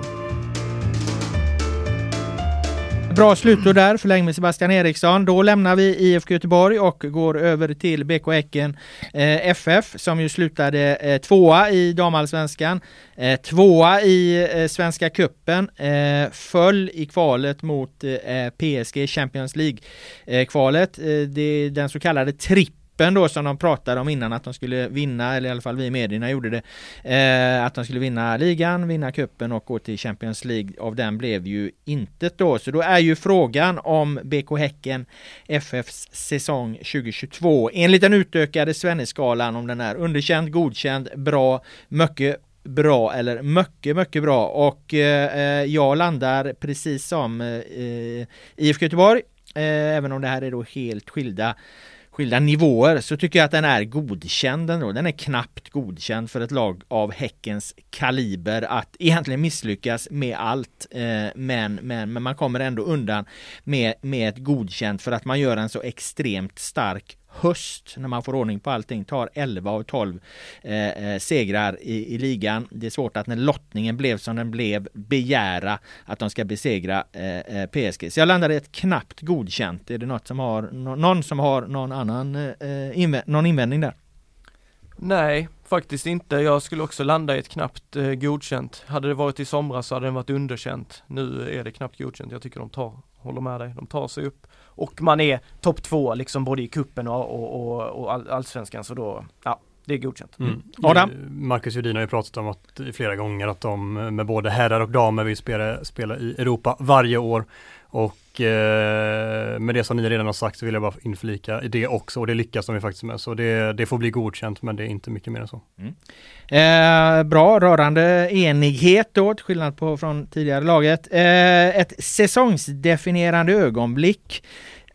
Bra slutord där, förläng med Sebastian Eriksson. Då lämnar vi IFK Göteborg och går över till BK Häcken eh, FF som ju slutade eh, tvåa i damallsvenskan, eh, tvåa i eh, Svenska Cupen, eh, föll i kvalet mot eh, PSG Champions League-kvalet. Eh, eh, det den så kallade tripp kuppen då som de pratade om innan att de skulle vinna, eller i alla fall vi i medierna gjorde det. Eh, att de skulle vinna ligan, vinna kuppen och gå till Champions League. Av den blev ju intet då. Så då är ju frågan om BK Häcken FFs säsong 2022 enligt den utökade Svenneskalan om den är underkänd, godkänd, bra, mycket bra eller mycket, mycket bra och eh, eh jag landar precis som eh, IFK Göteborg eh, även om det här är då helt skilda skilda nivåer så tycker jag att den är godkänd ändå. Den är knappt godkänd för ett lag av Häckens kaliber att egentligen misslyckas med allt. Eh, men, men, men man kommer ändå undan med, med ett godkänt för att man gör en så extremt stark höst när man får ordning på allting tar 11 av 12 eh, segrar i, i, ligan. Det är svårt att när lottningen blev som den blev begära att de ska besegra eh, eh PSG. Så jag landade i ett knappt godkänt. Är det något som har någon som har någon annan eh, eh inv någon invändning där? Nej, faktiskt inte. Jag skulle också landa i ett knappt eh, godkänt. Hade det varit i somras så hade den varit underkänt. Nu är det knappt godkänt. Jag tycker de tar, håller med dig, de tar sig upp. Och man är topp två liksom både i kuppen och, och, och, och all, allsvenskan så då, ja, det är godkänt. Mm. Adam? Marcus Judin har ju pratat om att flera gånger att de med både herrar och damer vill spela, spela i Europa varje år. Och eh, med det som ni redan har sagt så vill jag bara inflika i det också och det lyckas de ju faktiskt med. Så det, det får bli godkänt men det är inte mycket mer än så. Mm. Eh, bra, rörande enighet då till skillnad på från tidigare laget. Eh, ett säsongsdefinierande ögonblick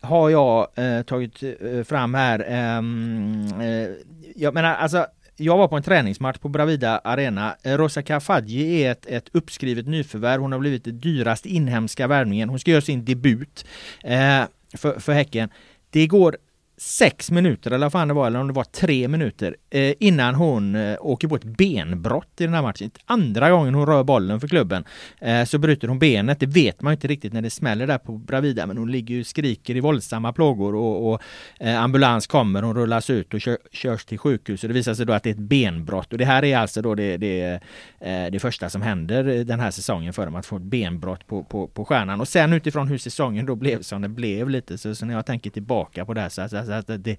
har jag eh, tagit eh, fram här. Ehm, eh, jag menar alltså jag var på en träningsmatch på Bravida Arena. Rosa Kafaji är ett, ett uppskrivet nyförvärv. Hon har blivit den dyrast inhemska värvningen. Hon ska göra sin debut eh, för, för Häcken. Det går sex minuter eller vad fan det var, eller om det var tre minuter eh, innan hon eh, åker på ett benbrott i den här matchen. Andra gången hon rör bollen för klubben eh, så bryter hon benet. Det vet man inte riktigt när det smäller där på Bravida, men hon ligger och skriker i våldsamma plågor och, och eh, ambulans kommer, hon rullas ut och kör, körs till sjukhus och det visar sig då att det är ett benbrott och det här är alltså då det, det, eh, det första som händer eh, den här säsongen för dem att få ett benbrott på, på, på stjärnan och sen utifrån hur säsongen då blev som den blev lite så, så när jag tänker tillbaka på det här så, så, så att det,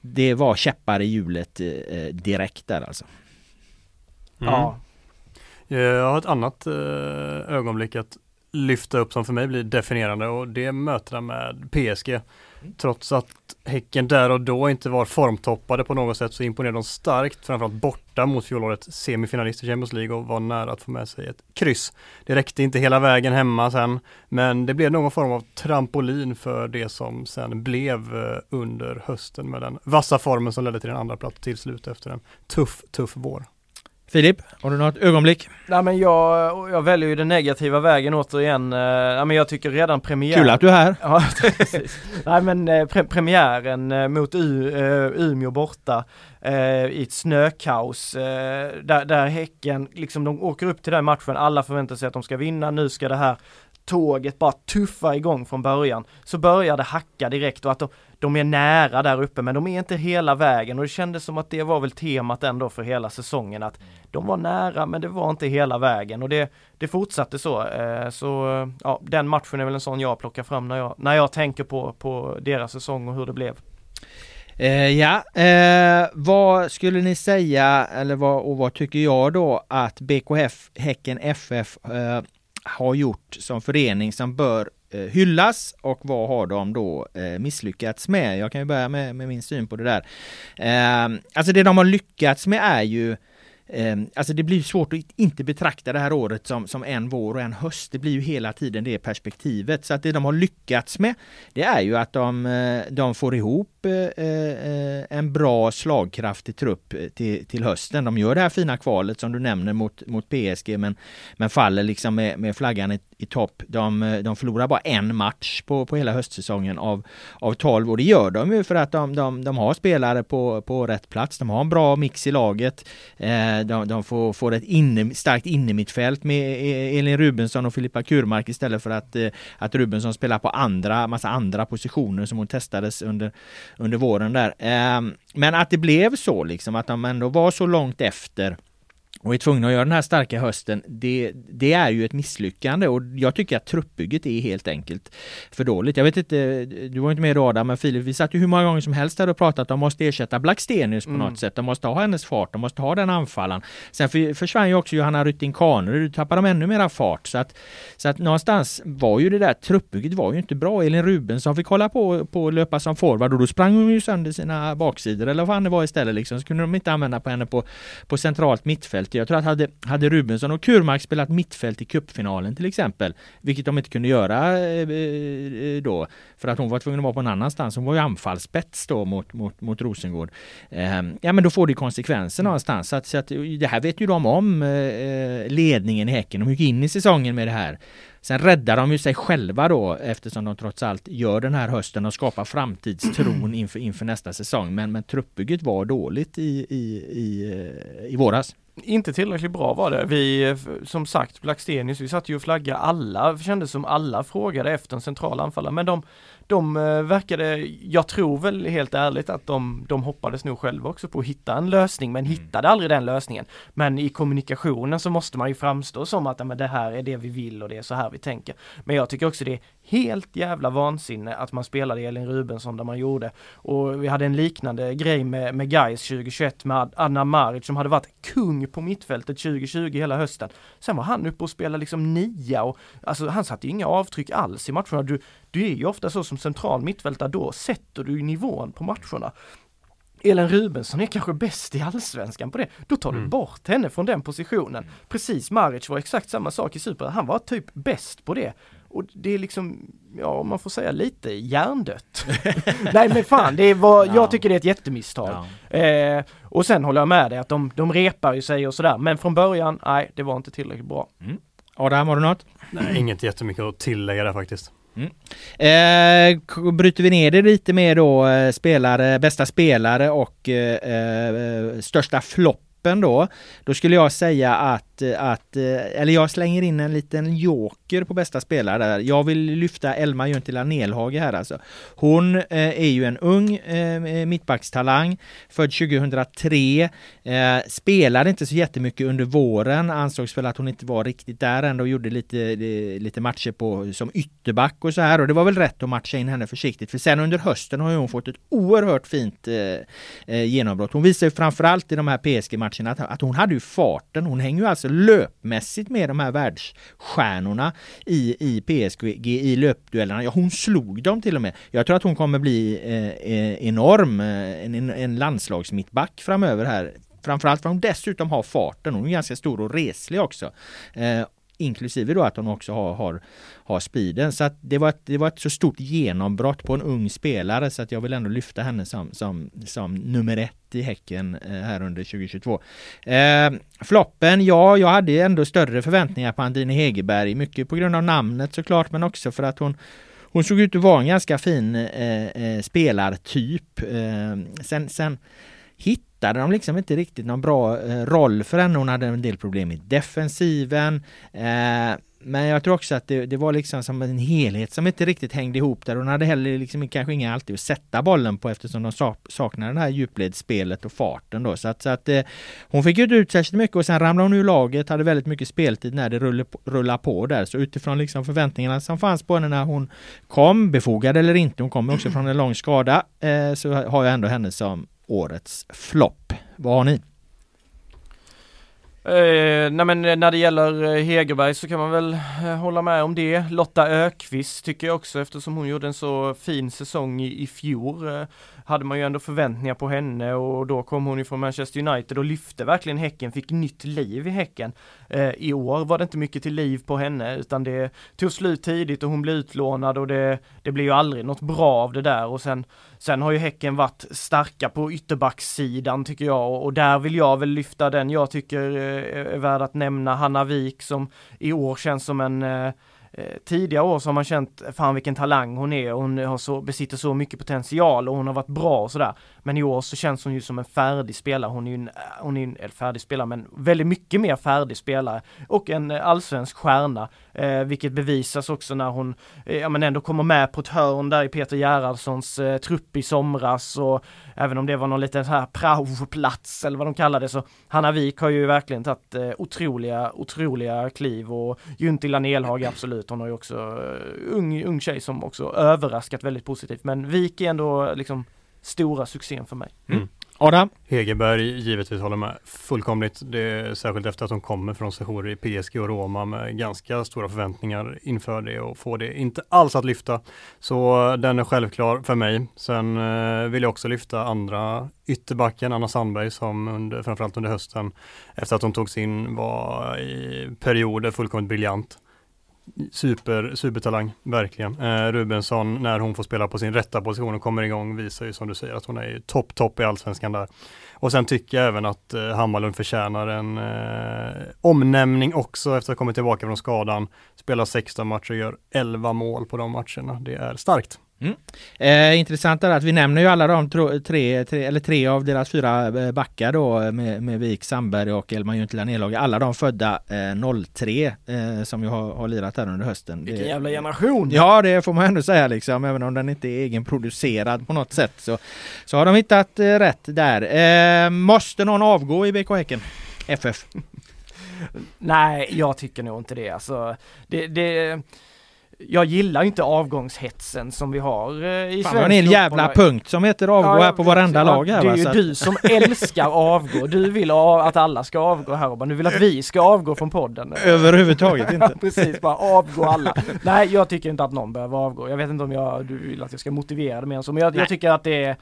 det var käppar i hjulet eh, direkt där alltså. Mm. Ja. Jag har ett annat eh, ögonblick att lyfta upp som för mig blir definierande och det mötena med PSG. Trots att Häcken där och då inte var formtoppade på något sätt så imponerade de starkt, framförallt borta mot fjolårets semifinalist i Champions League och var nära att få med sig ett kryss. Det räckte inte hela vägen hemma sen, men det blev någon form av trampolin för det som sen blev eh, under hösten med den vassa formen som ledde till en andra plats till slut efter en tuff, tuff vår. Filip, har du något ögonblick? Nej men jag, jag väljer ju den negativa vägen återigen. Eh, ja, men jag tycker redan premiären... Kul att du är här! Ja, Nej men eh, pre premiären eh, mot U, Umeå borta i ett snökaos där, där Häcken, liksom de åker upp till den matchen, alla förväntar sig att de ska vinna, nu ska det här tåget bara tuffa igång från början. Så börjar det hacka direkt och att de, de är nära där uppe men de är inte hela vägen och det kändes som att det var väl temat ändå för hela säsongen att de var nära men det var inte hela vägen och det, det fortsatte så. Eh, så ja, den matchen är väl en sån jag plockar fram när jag, när jag tänker på, på deras säsong och hur det blev. Eh, ja, eh, vad skulle ni säga eller vad, och vad tycker jag då att BKF Häcken FF eh, har gjort som förening som bör eh, hyllas och vad har de då eh, misslyckats med? Jag kan ju börja med, med min syn på det där. Eh, alltså det de har lyckats med är ju Ehm, alltså det blir svårt att inte betrakta det här året som, som en vår och en höst. Det blir ju hela tiden det perspektivet. Så att det de har lyckats med det är ju att de, eh, de får ihop eh, eh, en bra slagkraftig trupp till, till hösten. De gör det här fina kvalet som du nämner mot, mot PSG men, men faller liksom med, med flaggan i, i topp. De, eh, de förlorar bara en match på, på hela höstsäsongen av, av 12 och det gör de ju för att de, de, de har spelare på, på rätt plats. De har en bra mix i laget. Eh, de, de får, får ett inne, starkt innermittfält med e-, e-, Elin Rubensson och Filippa Kurmark istället för att, eh, att Rubensson spelar på andra, massa andra positioner som hon testades under, under våren där. Men att det blev så liksom, att de ändå var så långt efter och är tvungna att göra den här starka hösten, det, det, är ju ett misslyckande och jag tycker att truppbygget är helt enkelt för dåligt. Jag vet inte, du var inte med då Adam, men Filip, vi satt ju hur många gånger som helst här och pratat att de måste ersätta Blackstenius på mm. något sätt. De måste ha hennes fart, de måste ha den anfallaren. Sen för, försvann ju också Johanna Rytting Kaneryd, tappade de ännu mera fart. Så att, så att någonstans var ju det där truppbygget var ju inte bra. Elin Rubensson fick hålla på, på att löpa som forward och då sprang hon ju sönder sina baksidor eller vad fan det var istället liksom. Så kunde de inte använda på henne på, på centralt mittfält jag tror att hade, hade Rubensson och Kurmark spelat mittfält i cupfinalen till exempel, vilket de inte kunde göra eh, eh, då, för att hon var tvungen att vara på en annanstans. Hon var ju anfallsspets då mot, mot, mot Rosengård. Eh, ja men då får det konsekvenser någonstans. Så att, så att, det här vet ju de om, eh, ledningen i Häcken. De gick in i säsongen med det här. Sen räddar de ju sig själva då eftersom de trots allt gör den här hösten och skapar framtidstron inför, inför nästa säsong. Men, men truppbygget var dåligt i, i, i, i våras. Inte tillräckligt bra var det. Vi, som sagt, Blackstenius, vi satt ju och flaggade alla, kändes som alla frågade efter en central anfallare, men de de eh, verkade, jag tror väl helt ärligt att de, de hoppades nog själva också på att hitta en lösning men mm. hittade aldrig den lösningen. Men i kommunikationen så måste man ju framstå som att men det här är det vi vill och det är så här vi tänker. Men jag tycker också det är helt jävla vansinne att man spelade Elin Rubensson där man gjorde. Och vi hade en liknande grej med, med Gais 2021 med Anna Maric som hade varit kung på mittfältet 2020 hela hösten. Sen var han uppe och spelade liksom nia och alltså han satte inga avtryck alls i matcherna. Du, du är ju ofta så som central mittfältare, då sätter du nivån på matcherna. Ellen Rubensson är kanske bäst i allsvenskan på det. Då tar du mm. bort henne från den positionen. Precis, Maric var exakt samma sak i Super. Han var typ bäst på det. Och det är liksom, ja om man får säga lite hjärndött. Nej men fan, det var, ja. jag tycker det är ett jättemisstag. Ja. Eh, och sen håller jag med dig att de, de repar ju sig och sådär. Men från början, nej det var inte tillräckligt bra. Mm. Adam, har du något? Nej, inget jättemycket att tillägga där faktiskt. Mm. Eh, bryter vi ner det lite mer då, eh, spelare, bästa spelare och eh, eh största flopp då, då skulle jag säga att, att, eh, eh, eller jag slänger in en liten joker på bästa spelare där. Jag vill lyfta Elma Juntila Nelhage här alltså. Hon eh, är ju en ung mittbackstalang, född 2003, spelade inte så jättemycket under våren, ansågs väl att hon inte var riktigt där ändå och gjorde lite, lite matcher på, som ytterback och så här och det var väl rätt att matcha in henne försiktigt för sen under hösten har hon fått ett oerhört fint genombrott. Hon visar ju framförallt i de här PSG-matcherna att, att hon hade ju farten. Hon hänger ju alltså Alltså löpmässigt med de här världsstjärnorna i, i PSG i löpduellerna. Ja, hon slog dem till och med. Jag tror att hon kommer bli eh, eh enorm, eh, en, en landslagsmittback framöver här. Framförallt för hon dessutom har farten. Hon är ganska stor och reslig också. Eh, inklusive då att hon också har, har, har speeden. Så att det, var ett, det var ett så stort genombrott på en ung spelare så att jag vill ändå lyfta henne som, som, som nummer ett i Häcken eh, här under 2022. Eh, floppen, ja, jag hade ändå större förväntningar på Andine Hegerberg, mycket på grund av namnet såklart, men också för att hon hon såg ut att vara en ganska fin eh, eh, spelartyp. Eh, sen, sen hittade de liksom inte riktigt någon bra eh, roll för henne. Hon hade en del problem i defensiven. Eh, men jag tror också att det, det, var liksom som en helhet som inte riktigt hängde ihop där. Hon hade heller liksom kanske inga alltid att sätta bollen på eftersom de saknade det här djupledsspelet och farten då. Så att, så att eh, hon fick inte ut särskilt mycket och sen ramlade hon ur laget, hade väldigt mycket speltid när det rullade på, rullade på där. Så utifrån liksom förväntningarna som fanns på henne när hon kom, befogad eller inte, hon kom också från en lång skada, eh, så har jag ändå henne som årets flopp. Vad har ni? Eh, nej men eh, när det gäller eh, Hegerberg så kan man väl eh, hålla med om det. Lotta Ökvist tycker jag också eftersom hon gjorde en så fin säsong i, i fjol. Eh, hade man ju ändå förväntningar på henne och då kom hon ju från Manchester United och lyfte verkligen Häcken, fick nytt liv i Häcken. Eh, I år var det inte mycket till liv på henne utan det tog slut tidigt och hon blev utlånad och det, det blev ju aldrig något bra av det där och sen Sen har ju Häcken varit starka på ytterbacksidan tycker jag och, och där vill jag väl lyfta den jag tycker eh, är värd att nämna Hanna Wik som i år känns som en eh, eh, tidigare år så har man känt, fan vilken talang hon är, hon har så, besitter så mycket potential och hon har varit bra och sådär. Men i år så känns hon ju som en färdig spelare, hon är ju en, eh, hon är en eller färdig spelare men väldigt mycket mer färdig spelare och en eh, allsvensk stjärna. Eh, vilket bevisas också när hon, eh, ja men ändå kommer med på ett hörn där i Peter Gerhardssons eh, trupp i somras. Och även om det var någon liten så här praoplats eller vad de kallar det så Hanna Wik har ju verkligen tagit eh, otroliga, otroliga kliv. Och Juntila Nelhag absolut, hon har ju också eh, ung, ung tjej som också överraskat väldigt positivt. Men Wik är ändå liksom stora succén för mig. Mm. Adam? Hegerberg givetvis håller med fullkomligt. Det är särskilt efter att hon kommer från sessioner i PSG och Roma med ganska stora förväntningar inför det och får det inte alls att lyfta. Så den är självklar för mig. Sen eh, vill jag också lyfta andra ytterbacken, Anna Sandberg, som under, framförallt under hösten efter att hon togs in var i perioder fullkomligt briljant super, supertalang, verkligen. Eh, Rubensson, när hon får spela på sin rätta position och kommer igång, visar ju som du säger att hon är topp, topp i allsvenskan där. Och sen tycker jag även att eh, Hammarlund förtjänar en eh, omnämning också efter att ha kommit tillbaka från skadan. Spelar 16 matcher och gör 11 mål på de matcherna. Det är starkt. Mm. Eh, intressant är att vi nämner ju alla de tre, tre, eller tre av deras fyra eh, backar då med, med Wik, Sandberg och Elman Juntila Nedlag. Alla de födda eh, 03 eh, som ju har, har lirat här under hösten. Vilken det, jävla generation! Ja det får man ändå säga liksom. Även om den inte är egenproducerad på något sätt så, så har de hittat eh, rätt där. Eh, måste någon avgå i BK Häcken? FF? Nej, jag tycker nog inte det. Alltså, det, det jag gillar inte avgångshetsen som vi har eh, i Fan, svensk en jävla punkt som heter avgå ja, här på varenda ja, lag här. Det är ju du som älskar avgå. Du vill att alla ska avgå här bara, du vill att vi ska avgå från podden. Överhuvudtaget inte. Precis, bara avgå alla. Nej, jag tycker inte att någon behöver avgå. Jag vet inte om jag, du vill att jag ska motivera det mer än så, men jag, jag tycker att det är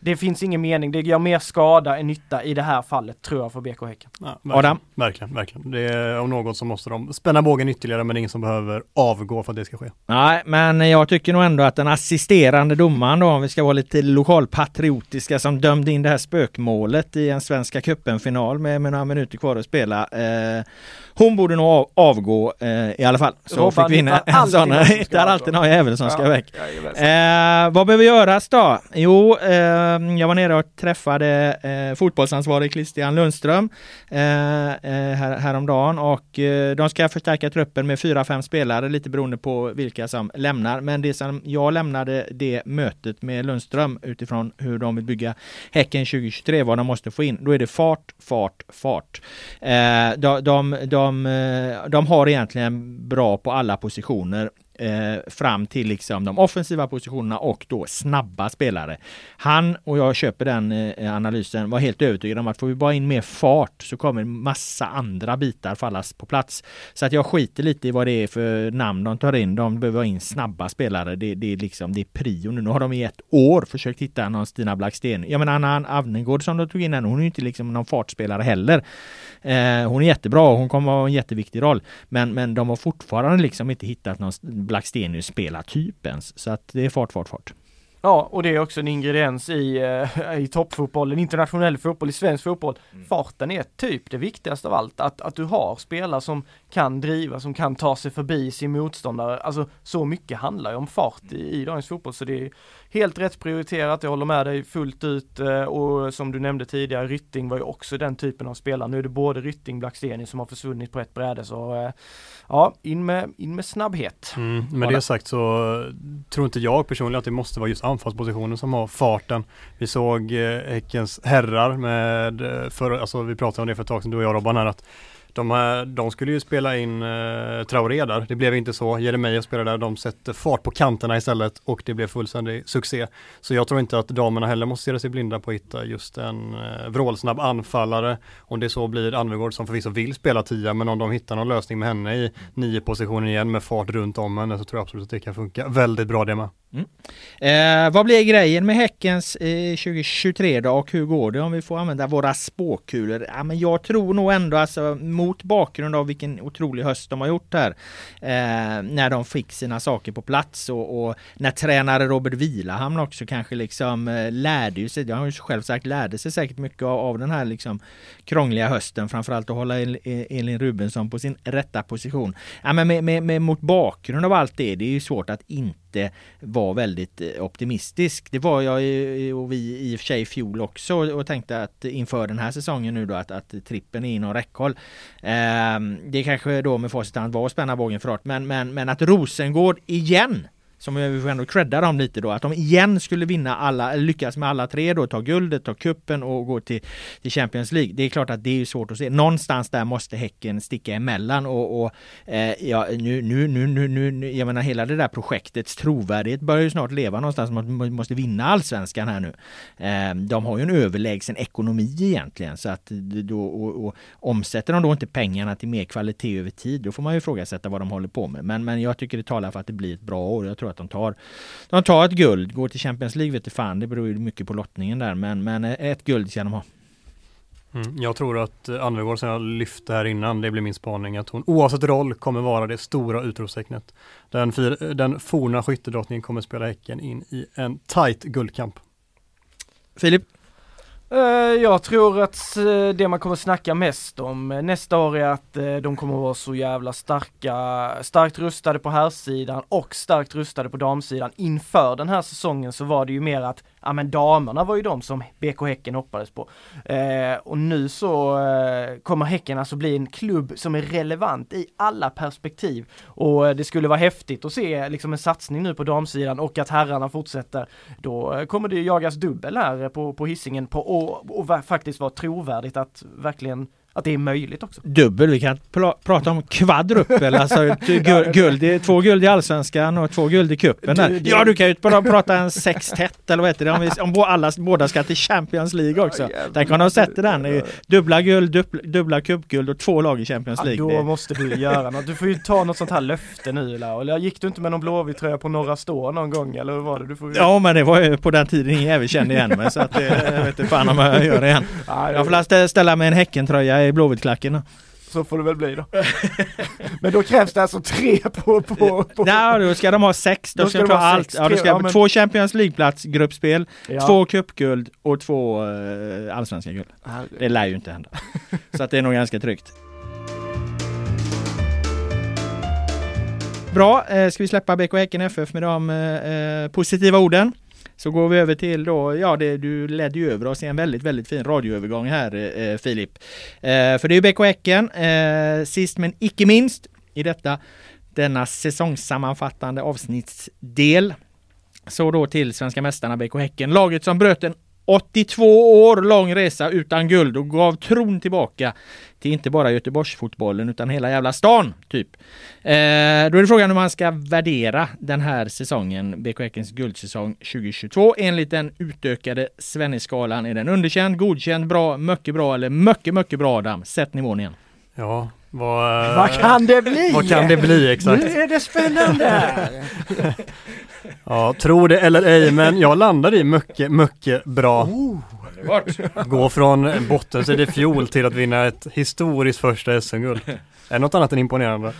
det finns ingen mening, det gör mer skada än nytta i det här fallet tror jag för BK Häcken. Ja, verkligen, Adam? Verkligen, verkligen. Det är om något så måste de spänna bågen ytterligare men ingen som behöver avgå för att det ska ske. Nej, men jag tycker nog ändå att den assisterande domaren då, om vi ska vara lite lokalpatriotiska, som dömde in det här spökmålet i en Svenska cupen-final med, med några minuter kvar att spela. Eh, hon borde nog avgå eh, i alla fall. Så Robban fick vi in en sån. Det är alltid någon jävel som ska ja, väck. Eh, vad behöver göras då? Jo, eh, jag var nere och träffade eh, fotbollsansvarig Christian Lundström eh, eh här, häromdagen och eh, de ska förstärka truppen med fyra, fem spelare lite beroende på vilka som lämnar. Men det som jag lämnade det mötet med Lundström utifrån hur de vill bygga Häcken 2023, vad de måste få in. Då är det fart, fart, fart. Eh, de, de, de de, eh, de har egentligen bra på alla positioner eh, fram till liksom de offensiva positionerna och då snabba spelare. Han, och jag köper den eh, analysen, var helt övertygad om att får vi bara in mer fart så kommer massa andra bitar fallas på plats. Så att jag skiter lite i vad det är för namn de tar in. De behöver ha in snabba spelare. Det, det är liksom, det är prio nu. Nu har de i ett år försökt hitta någon Stina Blacksten. Jag menar Anna Avnegård som de tog in hon är ju inte liksom någon fartspelare heller. Eh, hon är jättebra och hon kommer ha en jätteviktig roll. Men, men de har fortfarande liksom inte hittat någon Blackstenius spelartyp ens. Så att det är fart, fart, fart. Ja, och det är också en ingrediens i, uh, i toppfotbollen, internationell fotboll, i svensk fotboll. Mm. Farten är typ det viktigaste av allt. Att, att du har spelare som kan driva, som kan ta sig förbi sin motståndare. Alltså så mycket handlar ju om fart i, i dagens fotboll. Så det är helt rätt prioriterat, jag håller med dig fullt ut. Uh, och som du nämnde tidigare, Rytting var ju också den typen av spelare. Nu är det både Rytting, Blackstenius som har försvunnit på ett bräde. Så uh, ja, in med, in med snabbhet. Mm, med det sagt så tror inte jag personligen att det måste vara just anfallspositionen som har farten. Vi såg eh, Häckens herrar med, eh, för, alltså vi pratade om det för ett tag sedan du och jag Robban här att de, här, de skulle ju spela in eh, Traoré där. Det blev inte så. Jeremejeff spelade där. De sätter fart på kanterna istället och det blev fullständig succé. Så jag tror inte att damerna heller måste se sig blinda på att hitta just en eh, vrålsnabb anfallare. Om det så blir Anvegård som förvisso vill spela tia men om de hittar någon lösning med henne i nio positioner igen med fart runt om henne så tror jag absolut att det kan funka väldigt bra det med. Mm. Eh, vad blir grejen med Häckens eh, 2023 då och hur går det om vi får använda våra spåkulor? Ja, men jag tror nog ändå alltså mot bakgrund av vilken otrolig höst de har gjort här eh, när de fick sina saker på plats och, och när tränare Robert Vilahamn också kanske liksom eh, lärde sig, det har ju själv sagt, lärde sig säkert mycket av, av den här liksom krångliga hösten framförallt att hålla Elin Rubensson på sin rätta position. Ja, men med, med, med, mot bakgrund av allt det, det är ju svårt att inte var väldigt eh, optimistisk. Det var jag och vi i och för sig i fjol också och tänkte att inför den här säsongen nu då att, att trippen är inom räckhåll. Eh, det kanske då med facit var att spänna bågen för hårt men, men, men att Rosengård igen som vi får ändå credda dem lite då, att de igen skulle vinna alla, lyckas med alla tre då, ta guldet, ta kuppen och gå till, till Champions League. Det är klart att det är svårt att se. Någonstans där måste Häcken sticka emellan och, och eh, ja, nu, nu, nu, nu, nu, jag menar hela det där projektets trovärdighet börjar ju snart leva någonstans. Man måste vinna allsvenskan här nu. Eh, de har ju en överlägsen ekonomi egentligen så att då, och, och, omsätter de då inte pengarna till mer kvalitet över tid, då får man ju ifrågasätta vad de håller på med. Men, men jag tycker det talar för att det blir ett bra år. Jag tror tror att de tar, de tar ett guld. Går till Champions League vet fan, det beror ju mycket på lottningen där. Men, men ett guld ska de ha. Mm, jag tror att Anvegård som jag lyfte här innan, det blir min spaning, att hon oavsett roll kommer vara det stora utropstecknet. Den, den forna skyttedrottningen kommer spela Häcken in i en tight guldkamp. Filip? Eh, jag tror att eh, det man kommer snacka mest om eh, nästa år är att de kommer att vara så jävla starka, starkt rustade på herrsidan och starkt rustade på damsidan. Inför den här säsongen så var det ju mer att ja men damerna var ju de som BK Häcken hoppades på. Eh, och nu så eh, kommer Häcken alltså bli en klubb som är relevant i alla perspektiv. Och eh, det skulle vara häftigt att se eh, liksom en satsning nu på damsidan och att herrarna fortsätter. Då eh, kommer det ju jagas dubbel här eh, på, på hissingen på, och, och faktiskt vara trovärdigt att verkligen att det är möjligt också. Dubbel, vi kan pr prata om kvadruppel, alltså guld, guld, två guld i allsvenskan och två guld i cupen. Du, ja, du kan ju bara prata en sextett eller vad heter det, om, vi, om alla, båda ska till Champions League också. Oh, Tänk om de sätter den, dubbla guld, dubbla, dubbla cupguld och två lag i Champions League. Ja, då måste du göra något. Du får ju ta något sånt här löfte nu eller gick du inte med någon blåvit tröja på Norra Stå någon gång eller hur var det? Du får ju... Ja, men det var ju på den tiden ingen jävel kände igen mig så att det, jag vet inte fan om jag gör det igen. Jag får ställa mig en Häckentröja i Blåvittklacken så får det väl bli då. men då krävs det alltså tre på... på, på. Nej, då ska de ha sex. Då, då ska, de ha allt. Sex, ja, då ska ja, men... Två Champions League-plats, gruppspel, ja. två cupguld och två uh, allsvenska guld. Det lär ju inte hända. så att det är nog ganska tryggt. Bra, eh, ska vi släppa BK Häcken FF med de eh, positiva orden? Så går vi över till då, ja det, du ledde ju över oss i en väldigt, väldigt fin radioövergång här eh, eh Filip. Eh, för det är ju BK Häcken, eh, sist men icke minst i detta, denna säsongssammanfattande avsnittsdel. Så då till svenska mästarna BK Häcken, laget som bröt en 82 år lång resa utan guld och gav tron tillbaka till inte bara Göteborgsfotbollen utan hela jävla stan, typ. Eh, då är det frågan hur man ska värdera den här säsongen, BK Häckens guldsäsong 2022. Enligt den utökade Svenneskalan är den underkänd, godkänd, bra, mycket bra eller mycket, mycket bra Adam. Sätt nivån igen. Ja, vad, vad kan det bli? Vad kan det bli exakt? Nu är det spännande! ja, tro det eller ej, men jag landade i mycket, mycket bra. Oh. Gå från botten i fjol till att vinna ett historiskt första SM-guld. Är det något annat än imponerande?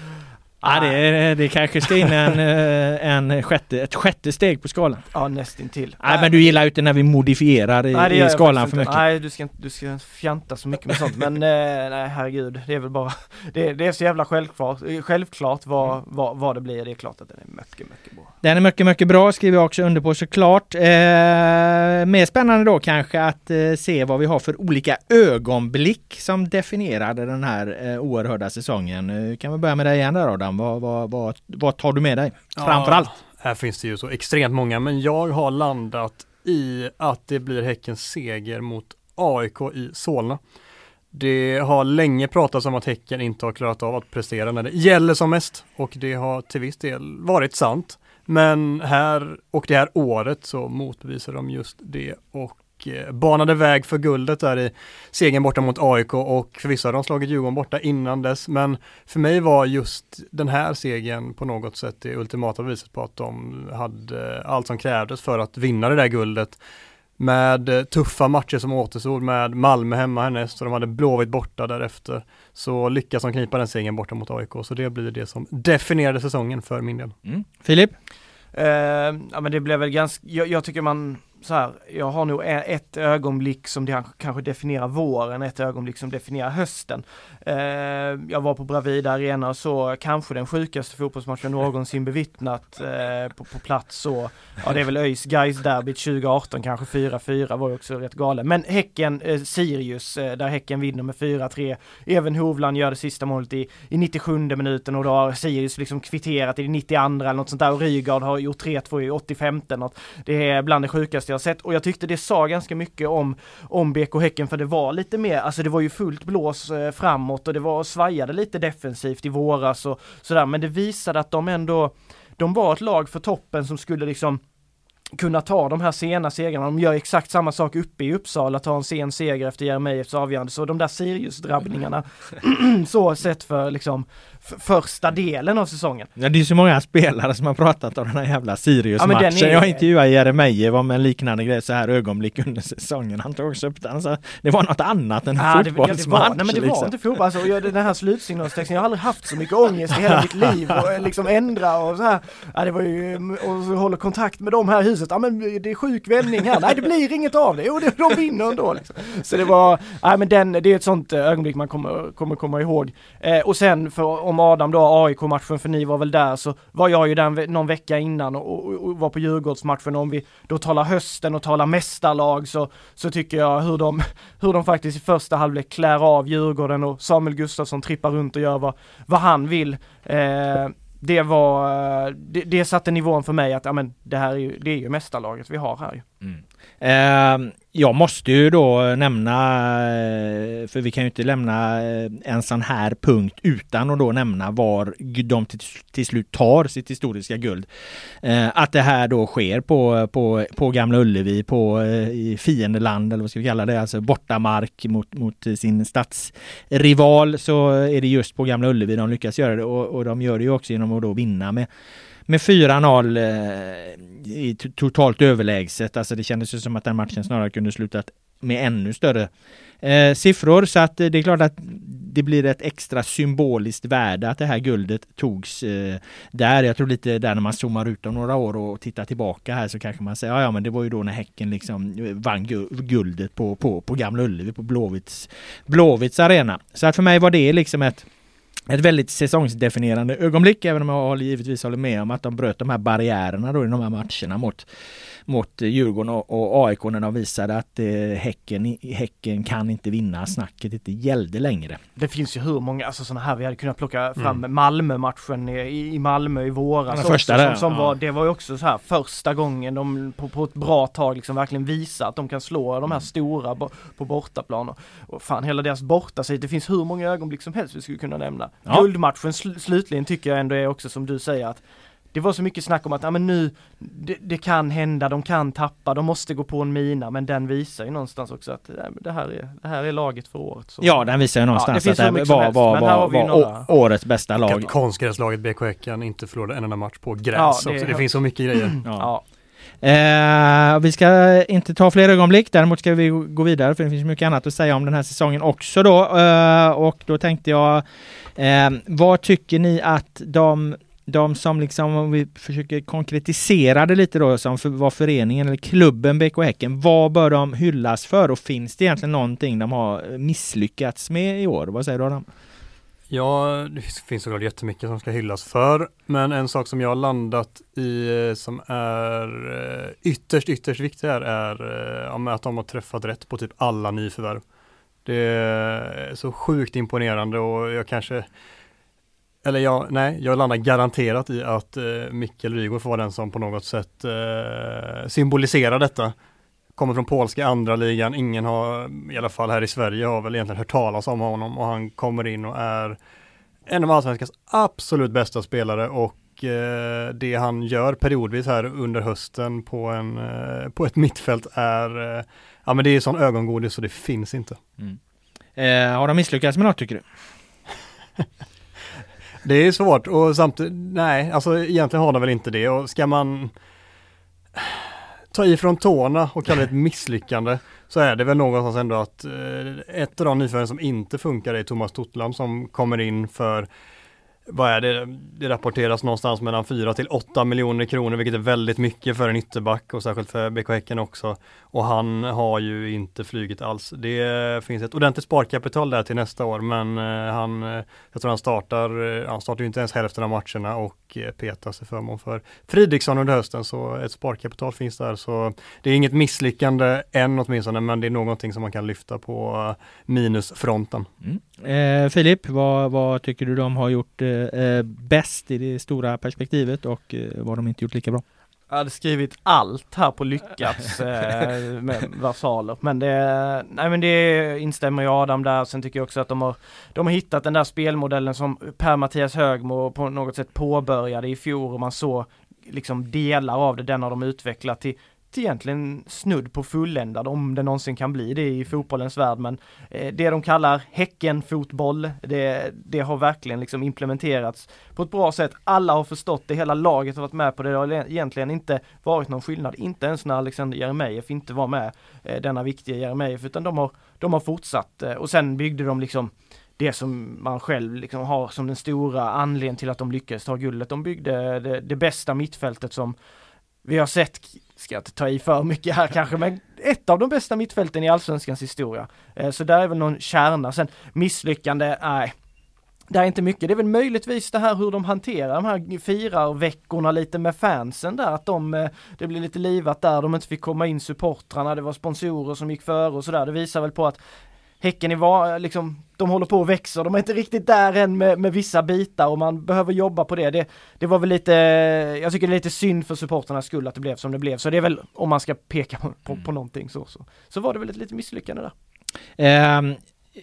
Ja, det, det kanske ska in en, eh, en sjätte, ett sjätte steg på skalan. Ja, nästintill. Nej, men du gillar ju inte när vi modifierar i, nej, i skalan för mycket. Nej, du ska, du ska fjanta så mycket med sånt. Men eh, nej, herregud, det är väl bara, det, det är så jävla självklart, självklart vad, vad, vad det blir. Det är klart att den är mycket, mycket bra. Den är mycket, mycket bra, skriver jag också under på såklart. Eh, mer spännande då kanske att eh, se vad vi har för olika ögonblick som definierade den här eh, oerhörda säsongen. Eh, kan vi börja med dig igen där Adam? Vad, vad, vad, vad tar du med dig? Framförallt? Ja, här finns det ju så extremt många, men jag har landat i att det blir Häckens seger mot AIK i Solna. Det har länge pratats om att Häcken inte har klarat av att prestera när det gäller som mest och det har till viss del varit sant. Men här och det här året så motbevisar de just det och Eh, banade väg för guldet där i segern borta mot AIK och förvisso hade de slagit Djurgården borta innan dess men för mig var just den här segern på något sätt det ultimata beviset på att de hade allt som krävdes för att vinna det där guldet med eh, tuffa matcher som återstod med Malmö hemma härnäst och de hade Blåvitt borta därefter så lyckas de knipa den segern borta mot AIK så det blir det som definierade säsongen för min del. Mm. Filip? Uh, ja men det blev väl ganska, jag, jag tycker man så här, jag har nog e- ett ögonblick som det kanske definierar våren, ett ögonblick som definierar hösten. Eh, jag var på Bravida Arena och så kanske den sjukaste fotbollsmatchen någonsin bevittnat eh, på, på plats så, ja det är väl ÖIS Gais derbyt 2018 kanske 4-4 var ju också rätt galet. Men Häcken, eh, Sirius, eh, där Häcken vinner med 4-3. Även Hovland gör det sista målet i, i 97 minuten och då har Sirius liksom kvitterat i 92 eller något sånt där och Rygaard har gjort 3-2 i 85 något. Det är bland det sjukaste jag sett och jag tyckte det sa ganska mycket om, om BK Häcken för det var lite mer, alltså det var ju fullt blås eh, framåt och det var svajade lite defensivt i våras och sådär men det visade att de ändå, de var ett lag för toppen som skulle liksom kunna ta de här sena segrarna. De gör exakt samma sak uppe i Uppsala, tar en sen seger efter Jeremejeffs avgörande. Så de där Sirius-drabbningarna, så sett för liksom första delen av säsongen. Ja, det är så många spelare som har pratat om den här jävla Sirius-matchen. Ja, är... Jag intervjuade Jeremejeff om en liknande grej så här ögonblick under säsongen. Han tog också upp den. Så det var något annat än en ja, fotbollsmatch. Det, var, nej, men det liksom. var inte fotboll. Alltså, jag, den här slutsignalstexten, jag har aldrig haft så mycket ångest i hela mitt liv och liksom ändra och så här. Ja, det var ju, och så håller kontakt med de här huset, ja men det är sjuk vändning här, nej det blir inget av det, jo de vinner ändå. Liksom. Så det var, nej men den, det är ett sånt eh, ögonblick man kommer, kommer komma ihåg. Eh, och sen för, om Adam då, AIK-matchen, för ni var väl där, så var jag ju där någon vecka innan och, och, och var på Djurgårdsmatchen. Om vi då talar hösten och talar mästarlag så, så tycker jag hur de, hur de faktiskt i första halvlek klär av Djurgården och Samuel Gustafsson trippar runt och gör vad, vad han vill. Eh, det var, eh, det, det satte nivån för mig att ja, men det här är ju, det är ju mästarlaget vi har här. Mm. Ehm, jag måste ju då nämna, eh, för vi kan ju inte lämna eh, en sån här punkt utan att då nämna var de till, slut tar sitt historiska guld. Ehm, att det här då sker på, på, på Gamla Ullevi, på eh, i fiendeland eller vad ska vi kalla det, alltså bortamark mot, mot sin stadsrival så är det just på Gamla Ullevi de lyckas göra det och, och de gör det ju också genom att då vinna med med 4-0 eh, totalt överlägset. Alltså det kändes ju som att den matchen snarare kunde slutat med ännu större eh, siffror. Så att eh, det är klart att det blir ett extra symboliskt värde att det här guldet togs eh, där. Jag tror lite där när man zoomar ut om några år och tittar tillbaka här så kanske man säger ja, ja men det var ju då när Häcken liksom eh, vann guldet på, på, på Gamla Ullevi på Blåvitts, Blåvitts arena. Så att för mig var det liksom ett ett väldigt säsongsdefinierande ögonblick, även om jag givetvis håller med om att de bröt de här barriärerna då i de här matcherna mot mot Djurgården och, och AIK när de visade att eh, häcken, häcken kan inte vinna, snacket inte gällde längre. Det finns ju hur många, alltså sådana här, vi hade kunnat plocka fram mm. Malmö-matchen i, i Malmö i våras. första också, som, som ja. var, det var ju också så här första gången de på, på ett bra tag liksom verkligen visar att de kan slå de här stora på, på bortaplan. Och, och fan hela deras bortasida, det finns hur många ögonblick som helst vi skulle kunna nämna. Ja. Guldmatchen sl slutligen tycker jag ändå är också som du säger att det var så mycket snack om att ja, men nu, det, det, kan hända, de kan tappa, de måste gå på en mina, men den visar ju någonstans också att det här är, det här är laget för året. Så. Ja, den visar ju någonstans ja, det att det var, var, var, var några... årets bästa lag. Konstgräslaget BK Häcken inte förlorade en enda match på gräs ja, det, också. Det finns så mycket grejer. ja. Eh, vi ska inte ta fler ögonblick, däremot ska vi gå vidare för det finns mycket annat att säga om den här säsongen också då. Eh, och då tänkte jag, eh, vad tycker ni att de de som liksom, om vi försöker konkretisera det lite då, som för, var föreningen eller klubben BK Häcken, vad bör de hyllas för och finns det egentligen någonting de har eh, misslyckats med i år? Vad säger du Adam? Ja, det finns såklart jättemycket som ska hyllas för, men en sak som jag har landat i eh, som är eh, ytterst, ytterst viktig här är att de har träffat rätt på typ alla nyförvärv. Det är så sjukt imponerande och jag kanske eller jag, nej, jag landar garanterat i att eh, Mikkel Rygaard får vara den som på något sätt eh, symboliserar detta. Kommer från polska andra ligan, ingen har, i alla fall här i Sverige, har väl egentligen hört talas om honom och han kommer in och är en av allsvenskans absolut bästa spelare och eh, det han gör periodvis här under hösten på, en, eh, på ett mittfält är, eh, ja men det är sån ögongodis så det finns inte. Mm. Eh, har de misslyckats med något tycker du? Det är svårt och samtidigt, nej, alltså egentligen har de väl inte det och ska man ta ifrån tårna och kalla det ett misslyckande så är det väl någonstans ändå att eh, ett av de nyförvärven som inte funkar är Thomas Totland som kommer in för vad är det, det rapporteras någonstans mellan 4 till 8 miljoner kronor, vilket är väldigt mycket för en ytterback och särskilt för BK Häcken också. Och han har ju inte flugit alls. Det finns ett ordentligt sparkapital där till nästa år, men eh, han, eh, jag tror han startar, eh, han startar ju inte ens hälften av matcherna och petas i förmån för Fridriksson under hösten, så ett sparkapital finns där. Så det är inget misslyckande än åtminstone, men det är någonting som man kan lyfta på minusfronten. Mm. Eh, Filip, vad, vad, tycker du de har gjort eh, bäst i det stora perspektivet och eh, vad de inte gjort lika bra? Jag hade skrivit allt här på lyckats eh, med versaler. Men det, nej men det instämmer jag Adam där. Sen tycker jag också att de har, de har hittat den där spelmodellen som Per-Mattias Högmo på något sätt påbörjade i fjol och man såg liksom delar av det, den har de utvecklat till egentligen snudd på fulländad om det någonsin kan bli det i fotbollens värld men eh, det de kallar Häcken-fotboll det, det har verkligen liksom implementerats på ett bra sätt. Alla har förstått det, hela laget har varit med på det. Det har egentligen inte varit någon skillnad, inte ens när Alexander Jeremejeff inte var med, eh, denna viktiga Jeremejeff, utan de har, de har fortsatt eh, och sen byggde de liksom det som man själv liksom har som den stora anledningen till att de lyckades ta guldet. De byggde det, det bästa mittfältet som vi har sett ska jag inte ta i för mycket här kanske, men ett av de bästa mittfälten i allsvenskans historia. Eh, så där är väl någon kärna. Sen misslyckande, nej. Det är inte mycket, det är väl möjligtvis det här hur de hanterar de här firarveckorna lite med fansen där, att de, eh, det blir lite livat där, de inte fick komma in supportrarna, det var sponsorer som gick före och sådär. Det visar väl på att Häcken är liksom, de håller på att växa, de är inte riktigt där än med, med vissa bitar och man behöver jobba på det. det. Det var väl lite, jag tycker det är lite synd för supporternas skull att det blev som det blev. Så det är väl, om man ska peka på, på, på någonting så, så, så var det väl ett litet misslyckande där. Um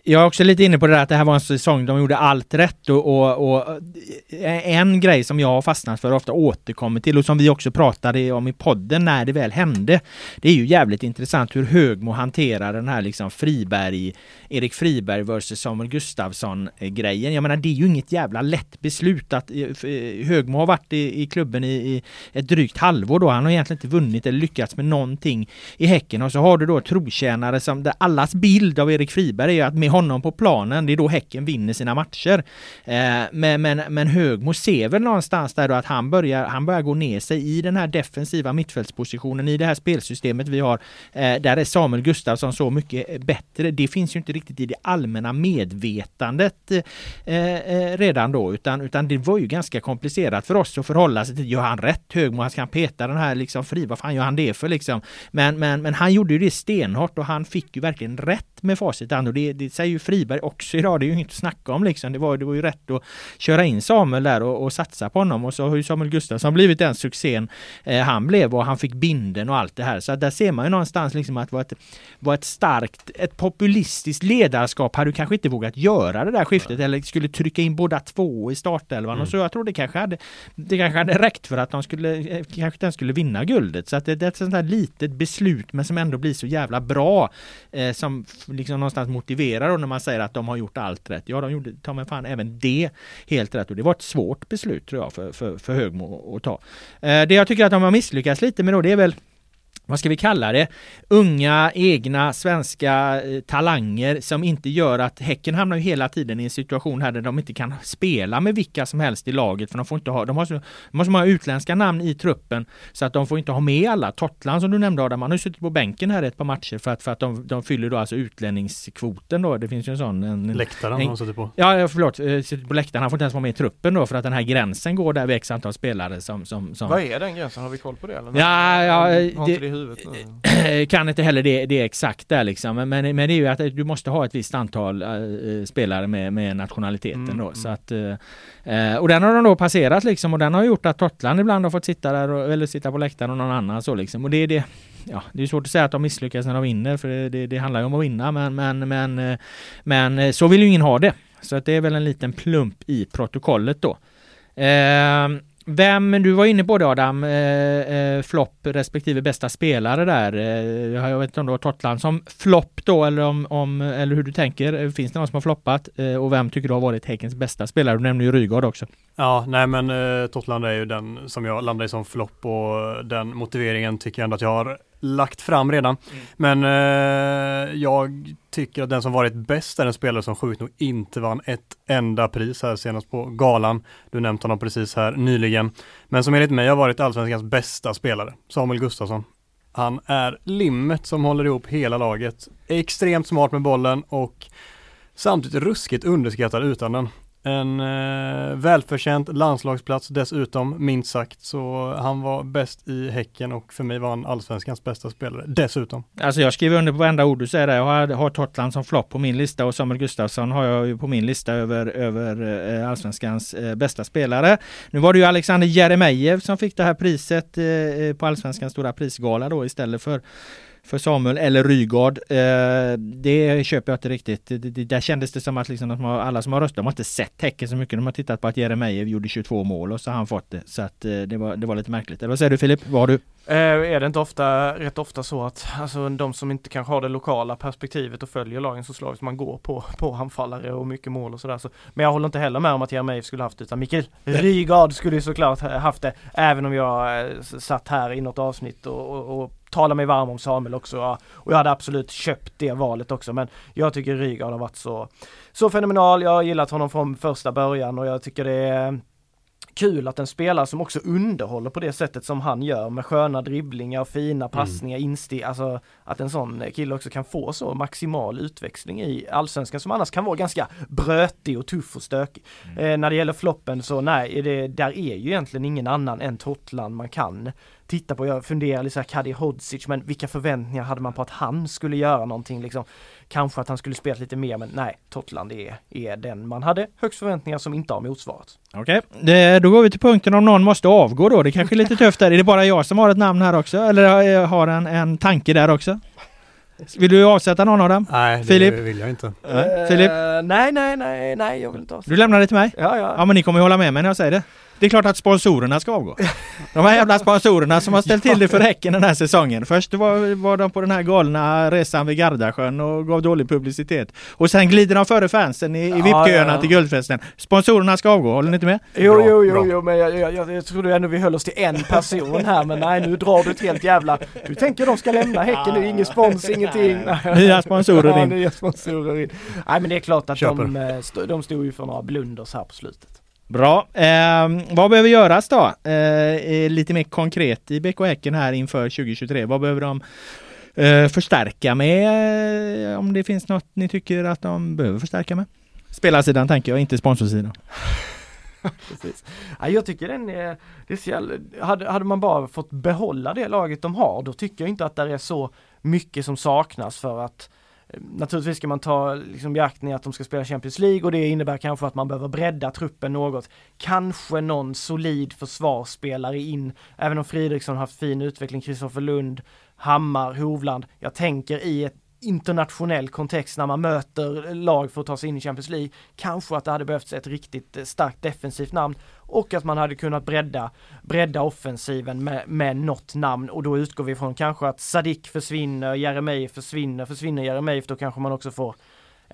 jag är också lite inne på det där att det här var en säsong de gjorde allt rätt och, och, och, eh, en grej som jag har fastnat för och ofta återkommer till och som vi också pratade om i podden när det väl hände. Det är ju jävligt intressant hur Högmo hanterar den här liksom Friberg, Erik Friberg versus Samuel Gustafsson eh, grejen. Jag menar det är ju inget jävla lätt beslut att eh, Högmo har varit i, i klubben i, i, ett drygt halvår då. Han har egentligen inte vunnit eller lyckats med någonting i Häcken och så har du då trotjänare som där allas bild av Erik Friberg är att med honom på planen, det är då Häcken vinner sina matcher. Eh, men, men, men Högmo ser väl någonstans där då att han börjar, han börjar gå ner sig i den här defensiva mittfältspositionen i det här spelsystemet vi har. Eh, där är Samuel Gustafsson så mycket bättre. Det finns ju inte riktigt i det allmänna medvetandet eh, eh redan då, utan, utan det var ju ganska komplicerat för oss att förhålla sig till, gör han rätt Högmo, han ska peta den här liksom fri, vad fan gör han det för liksom? Men, men, men han gjorde ju det stenhårt och han fick ju verkligen rätt med facit och det, det säger ju Friberg också idag. Det är ju inget att snacka om liksom. Det var, det var ju rätt att köra in Samuel där och, och satsa på honom och så har ju Samuel Gustafsson blivit den succén eh, han blev och han fick binden och allt det här. Så där ser man ju någonstans liksom att vara ett, var ett starkt, ett populistiskt ledarskap hade du kanske inte vågat göra det där skiftet eller skulle trycka in båda två i startelvan mm. och så. Jag tror det kanske hade, det kanske hade räckt för att de skulle, eh, kanske den skulle vinna guldet. Så att det, det är ett sånt här litet beslut men som ändå blir så jävla bra eh, som liksom någonstans motiverar då när man säger att de har gjort allt rätt. Ja, de gjorde ta mig fan även det helt rätt och det var ett svårt beslut tror jag för, för, för Högmo att ta. Eh, det jag tycker att de har misslyckats lite med då det är väl vad ska vi kalla det, unga egna svenska eh, talanger som inte gör att Häcken hamnar ju hela tiden i en situation här där de inte kan spela med vilka som helst i laget för de får inte ha, de, har så, de måste ha utländska namn i truppen så att de får inte ha med alla. Totland som du nämnde Adam, han har ju suttit på bänken här ett par matcher för att, för att de, de fyller då alltså utlänningskvoten då. Det finns ju en sån. En, läktaren en, han suttit på. Ja, förlåt, eh, suttit på läktaren. Han får inte ens vara med i truppen då för att den här gränsen går där vid x antal spelare som, som, som... Vad är den gränsen? Har vi koll på det? Eller? Ja, ja, det, huvudet nu. kan inte heller det, det exakt där liksom. Men, men det är ju att du måste ha ett visst antal äh, spelare med, med nationaliteten mm, då. Mm. Så att, äh, och den har de då passerat liksom och den har gjort att Totland ibland har fått sitta där och, eller sitta på läktaren och någon annan så liksom. Och det är det Ja, det är svårt att säga att de misslyckas när de vinner för det, det, det handlar ju om att vinna men, men, men, men så vill ju ingen ha det. Så att det är väl en liten plump i protokollet då. Eh, vem, du var inne på det Adam, eh, eh, flopp respektive bästa spelare där. Eh, jag vet inte om du har Totland som flopp då eller, om, om, eller hur du tänker. Eh, finns det någon som har floppat? Eh, och vem tycker du har varit Häckens bästa spelare? Du nämnde ju Rygaard också. Ja, nej men eh, Totland är ju den som jag landar i som flopp och den motiveringen tycker jag ändå att jag har lagt fram redan. Mm. Men eh, jag tycker att den som varit bäst är en spelare som sjukt nog inte vann ett enda pris här senast på galan. Du nämnt honom precis här nyligen. Men som enligt mig har varit allsvenskans bästa spelare, Samuel Gustafsson. Han är limmet som håller ihop hela laget. Extremt smart med bollen och samtidigt ruskigt underskattad utan den. En eh, välförtjänt landslagsplats dessutom, minst sagt. Så han var bäst i Häcken och för mig var han allsvenskans bästa spelare dessutom. Alltså jag skriver under på varenda ord du säger där. Jag har, har Totland som flopp på min lista och Samuel Gustafsson har jag ju på min lista över, över eh, allsvenskans eh, bästa spelare. Nu var det ju Alexander Jeremejeff som fick det här priset eh, eh på allsvenskans stora prisgala då istället för för Samuel eller Rygaard. Eh, det köper jag inte riktigt. Det, det, där kändes det som att liksom att man, alla som har röstat, de har inte sett Häcken så mycket. De har tittat på att Jeremejeff gjorde 22 mål och så har han fått det. Så att eh, det, var, det var lite märkligt. Eller vad säger du Filip? Vad har du? Eh, är det inte ofta, rätt ofta så att alltså de som inte kanske har det lokala perspektivet och följer lagen så slags man går på, på anfallare och mycket mål och sådär. Så, men jag håller inte heller med om att Jeremejeff skulle haft det utan Mikael Rygaard skulle ju såklart haft det. Även om jag satt här i något avsnitt och, och, och talade mig varm om Samuel också. Och jag hade absolut köpt det valet också. Men jag tycker Rygaard har varit så, så fenomenal. Jag har gillat honom från första början och jag tycker det är kul att en spelare som också underhåller på det sättet som han gör med sköna dribblingar och fina passningar, mm. insteg, alltså att en sån kille också kan få så maximal utväxling i allsvenskan som annars kan vara ganska brötig och tuff och stökig. Mm. Eh, när det gäller floppen så nej, det, där är ju egentligen ingen annan än Totland man kan titta på. Jag funderar lite såhär Kadi Hodzic, men vilka förväntningar hade man på att han skulle göra någonting liksom? Kanske att han skulle spela lite mer, men nej, Totland är, är den man hade högst förväntningar som inte har motsvarats. Okej, okay. då går vi till punkten om någon måste avgå då. Det kanske är lite tufft där. Är det bara jag som har ett namn här också? Eller har en, en tanke där också? Vill du avsätta någon av dem? Nej, det Filip? vill jag inte. Uh, Filip? Nej, nej, nej, nej, jag vill inte avsätta. Du lämnar det till mig? Ja, ja. Ja, men ni kommer hålla med mig när jag säger det? Det är klart att sponsorerna ska avgå. De här jävla sponsorerna som har ställt till det för Häcken den här säsongen. Först var, var de på den här galna resan vid Gardasjön och gav dålig publicitet. Och sen glider de före fansen i, i VIP-köerna ja, till guldfesten. Sponsorerna ska avgå, håller ni inte med? Jo, bra, jo, jo, jo, men jag, jag, jag, jag trodde ändå vi höll oss till en person här, men nej, nu drar du ett helt jävla... Du tänker de ska lämna Häcken nu, ingen spons, ingenting. Nya sponsorer in. Ja, nya sponsorer in. Nej, men det är klart att de, eh, de stod ju för några blunders här på slutet. Bra. Eh, vad behöver göras då? Eh, eh lite mer konkret i BK Häcken här inför 2023. Vad behöver de eh, förstärka med? Eh, om det finns något ni tycker att de behöver förstärka med? Spelarsidan tänker jag, inte sponsorsidan. Precis. Ja, jag tycker den är, det är så jävla, hade, hade man bara fått behålla det laget de har, då tycker jag inte att det är så mycket som saknas för att Naturligtvis ska man ta liksom beaktning att de ska spela Champions League och det innebär kanske att man behöver bredda truppen något. Kanske någon solid försvarsspelare in, även om Fridriksson haft fin utveckling, Kristoffer Lund, Hammar, Hovland. Jag tänker i ett internationell kontext när man möter lag för att ta sig in i Champions League. Kanske att det hade behövts ett riktigt eh, starkt defensivt namn och att man hade kunnat bredda, bredda offensiven med, med något namn och då utgår vi från kanske att Sadik försvinner, Jeremejeff försvinner, försvinner Jeremejeff då kanske man också får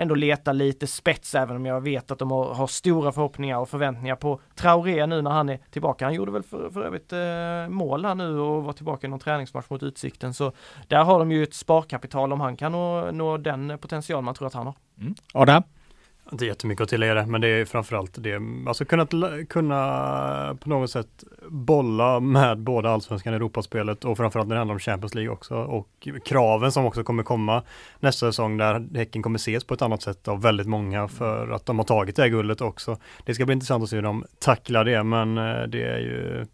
ändå leta lite spets även om jag vet att de har, har stora förhoppningar och förväntningar på Traoré nu när han är tillbaka. Han gjorde väl för, för övrigt eh, mål här nu och var tillbaka i någon träningsmatch mot Utsikten så där har de ju ett sparkapital om han kan nå, nå den potential man tror att han har. Mm. Adam? Inte jättemycket att tillägga det, men det är framförallt det, alltså kunna, kunna på något sätt bolla med både allsvenskan, Europaspelet och framförallt när det handlar om Champions League också och kraven som också kommer komma nästa säsong där Häcken kommer ses på ett annat sätt av väldigt många för att de har tagit det här guldet också. Det ska bli intressant att se hur de tacklar det men eh, det är ju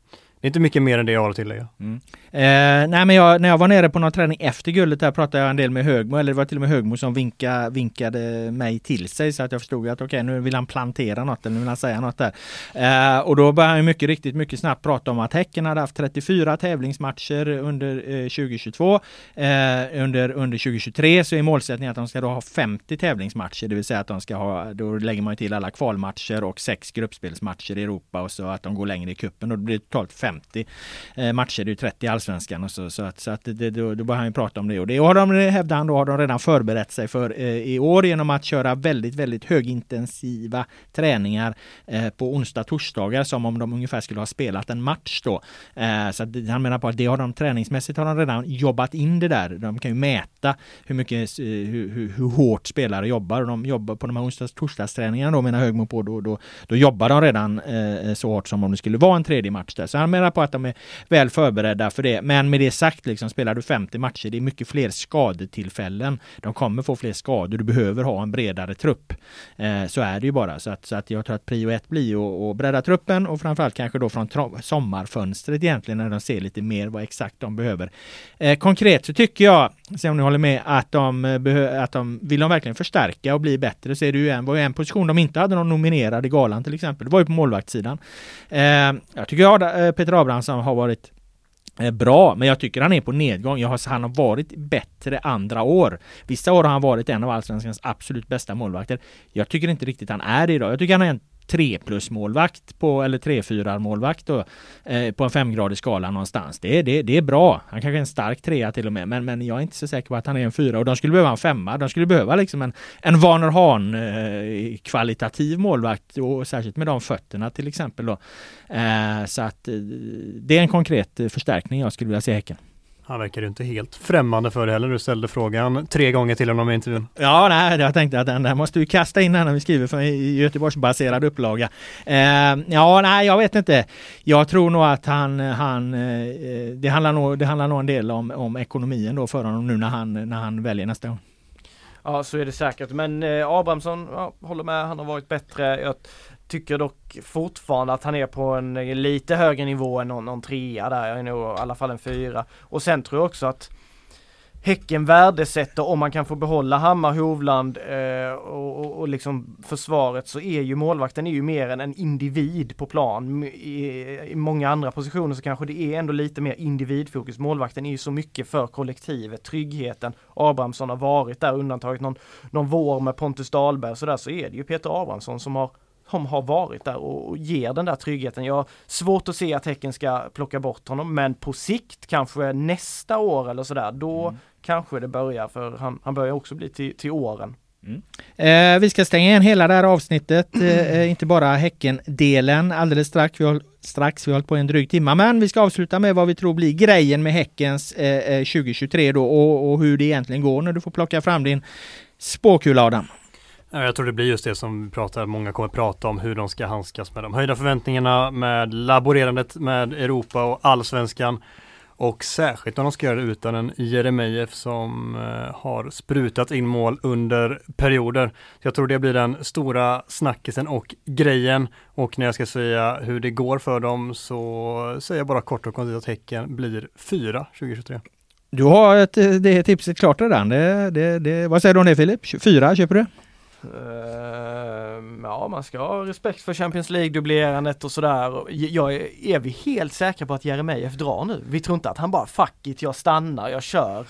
det är inte mycket mer än det jag har att tillägga. Mm. Eh, nej men jag, när jag var nere på någon träning efter guldet där pratade jag en del med Högmo, eller det var till och med Högmo som vinka, vinkade mig till sig så att jag förstod att okej okay, nu vill han plantera något eller nu vill han säga något där. Eh, och då började han mycket riktigt mycket snabbt prata om att Häcken hade haft 34 tävlingsmatcher under eh, 2022. Eh, under, under 2023 så är målsättningen att de ska då ha 50 tävlingsmatcher, det vill säga att de ska ha, då lägger man till alla kvalmatcher och sex gruppspelsmatcher i Europa och så att de går längre i kuppen och det blir totalt 50 eh, matcher, det är 30 i allsvenskan och så, så att, så att det, då, då börjar han ju prata om det och det har de, hävdar han då, har de redan förberett sig för eh, i år genom att köra väldigt, väldigt högintensiva träningar eh, på onsdag, torsdagar som om de ungefär skulle ha spelat en match då. Eh, så att han menar på att det har de träningsmässigt har de redan jobbat in det där. De kan ju mäta hur mycket, eh, hur, hur, hur hårt spelare jobbar och de jobbar på de här onsdags, torsdagsträningarna då menar Högmo på då, då, då jobbar de redan eh, så hårt som om det skulle vara en tredje match där. Så han menar på att de är väl förberedda för det. Men med det sagt, liksom, spelar du 50 matcher, det är mycket fler skadetillfällen. De kommer få fler skador. Du behöver ha en bredare trupp. Eh, så är det ju bara. Så att, så att jag tror att prio ett blir att bredda truppen och framförallt kanske då från sommarfönstret egentligen när de ser lite mer vad exakt de behöver. Eh, konkret så tycker jag, se om ni håller med, att de, eh, att de vill de verkligen förstärka och bli bättre så är det ju en, var ju en position de inte hade någon nominerad i galan till exempel. Det var ju på målvaktssidan. Eh, jag tycker jag, eh, Peter Peter Abrahamsson har varit eh, bra, men jag tycker han är på nedgång. Jag har, han har varit bättre andra år. Vissa år har han varit en av allsvenskans absolut bästa målvakter. Jag tycker inte riktigt han är det idag. Jag tycker han är en 3 plus målvakt på, eller 3-4 målvakt då, eh, på en femgradig skala någonstans. Det, det, det är bra. Han kanske är en stark trea till och med, men, men jag är inte så säker på att han är en fyra och de skulle behöva en femma. De skulle behöva liksom en, en Warner Hahn eh, kvalitativ målvakt och särskilt med de fötterna till exempel då. Eh, så att eh, det är en konkret förstärkning jag skulle vilja se Häcken. Han verkar ju inte helt främmande för det heller. Du ställde frågan tre gånger till honom i intervjun. Ja, nej, jag tänkte att den där måste vi kasta in när vi skriver för en Göteborgsbaserad upplaga. Eh, ja, nej, jag vet inte. Jag tror nog att han, han eh, det, handlar nog, det handlar nog en del om, om ekonomin då för honom nu när han, när han väljer nästa gång. Ja så är det säkert men eh, Abrahamsson, ja, håller med, han har varit bättre. Jag tycker dock fortfarande att han är på en eh, lite högre nivå än någon, någon trea där. Jag är nog i alla fall en fyra. Och sen tror jag också att Häcken värdesätter om man kan få behålla Hammar, Hovland eh, och, och, och, liksom försvaret så är ju målvakten är ju mer än en individ på plan. I, I, många andra positioner så kanske det är ändå lite mer individfokus. Målvakten är ju så mycket för kollektivet, tryggheten. Abrahamsson har varit där, undantaget någon, någon vår med Pontus Dahlberg sådär så är det ju Peter Abrahamsson som har som har varit där och ger den där tryggheten. Jag har svårt att se att Häcken ska plocka bort honom men på sikt kanske nästa år eller sådär då mm. kanske det börjar för han, han börjar också bli till, till åren. Mm. Eh, vi ska stänga igen hela det här avsnittet, eh, eh inte bara Häcken-delen alldeles strax. Vi har, strax. Vi har hållit på en dryg timme, men vi ska avsluta med vad vi tror blir grejen med Häckens eh, 2023 eh, då och, och, hur det egentligen går när du får plocka fram din spåkula Adam. Jag tror det blir just det som vi pratar, många kommer prata om hur de ska handskas med de höjda förväntningarna, med laborerandet med Europa och allsvenskan. Och särskilt om de ska göra det utan en Jeremejeff som eh, har sprutat in mål under perioder. Jag tror det blir den stora snackisen och grejen. Och när jag ska säga hur det går för dem så säger jag bara kort och koncist att Häcken blir fyra 2023. Du har ett, eh, det tipset klart redan. Det, det, det, vad säger du om det Filip? Fyra, köper du? Uh, ja, man ska ha respekt för Champions League-dubblerandet och sådär. Jag är, är vi helt säkra på att Jeremejeff drar nu? Vi tror inte att han bara fuck it, jag stannar, jag kör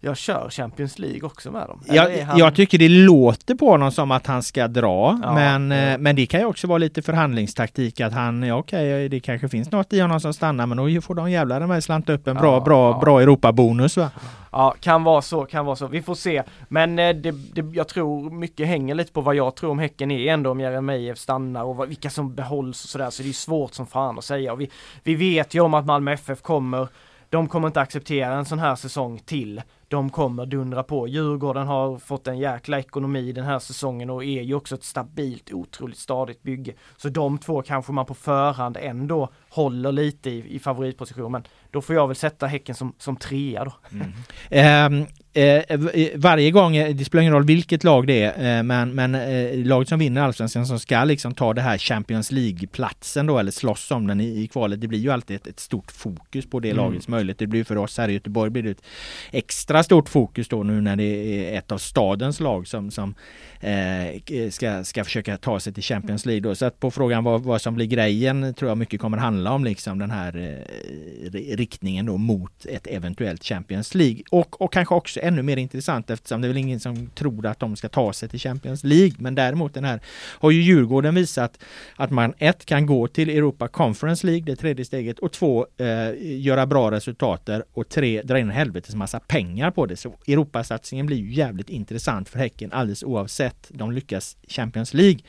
jag kör Champions League också med dem. Jag, han... jag, tycker det låter på honom som att han ska dra, ja, men, ja. Eh, men det kan ju också vara lite förhandlingstaktik att han, ja okej, okay, det kanske finns något i honom som stannar, men då får de jävlar med slanta upp en bra, ja, bra, bra Europabonus va? Ja, kan vara så, kan vara så. Vi får se. Men eh, det, det, jag tror mycket hänger lite på vad jag tror om Häcken är ändå om Jeremejeff stannar och vad, vilka som behålls och sådär. Så det är svårt som fan att säga. Och vi, vi vet ju om att Malmö FF kommer de kommer inte acceptera en sån här säsong till de kommer dundra på. Djurgården har fått en jäkla ekonomi den här säsongen och är ju också ett stabilt, otroligt stadigt bygge. Så de två kanske man på förhand ändå håller lite i, i favoritposition. Men då får jag väl sätta Häcken som, som trea då. Mm. Eh, eh, varje gång, eh, det spelar ingen roll vilket lag det är, eh, men, men eh, laget som vinner allsvenskan som ska liksom ta det här Champions League-platsen då eller slåss om den i, i kvalet. Det blir ju alltid ett, ett stort fokus på det mm. lagets möjlighet. Det blir för oss här i Göteborg blir det ett extra stort fokus då nu när det är ett av stadens lag som, som eh, ska, ska försöka ta sig till Champions League då. Så att på frågan vad, vad som blir grejen tror jag mycket kommer handla om liksom den här eh, riktningen då mot ett eventuellt Champions League. Och, och kanske också ännu mer intressant eftersom det är väl ingen som tror att de ska ta sig till Champions League. Men däremot den här har ju Djurgården visat att man ett kan gå till Europa Conference League, det tredje steget, och två eh, göra bra resultater och tre dra in helvetes massa pengar på det. Så Europasatsningen blir ju jävligt intressant för Häcken alldeles oavsett de lyckas Champions League.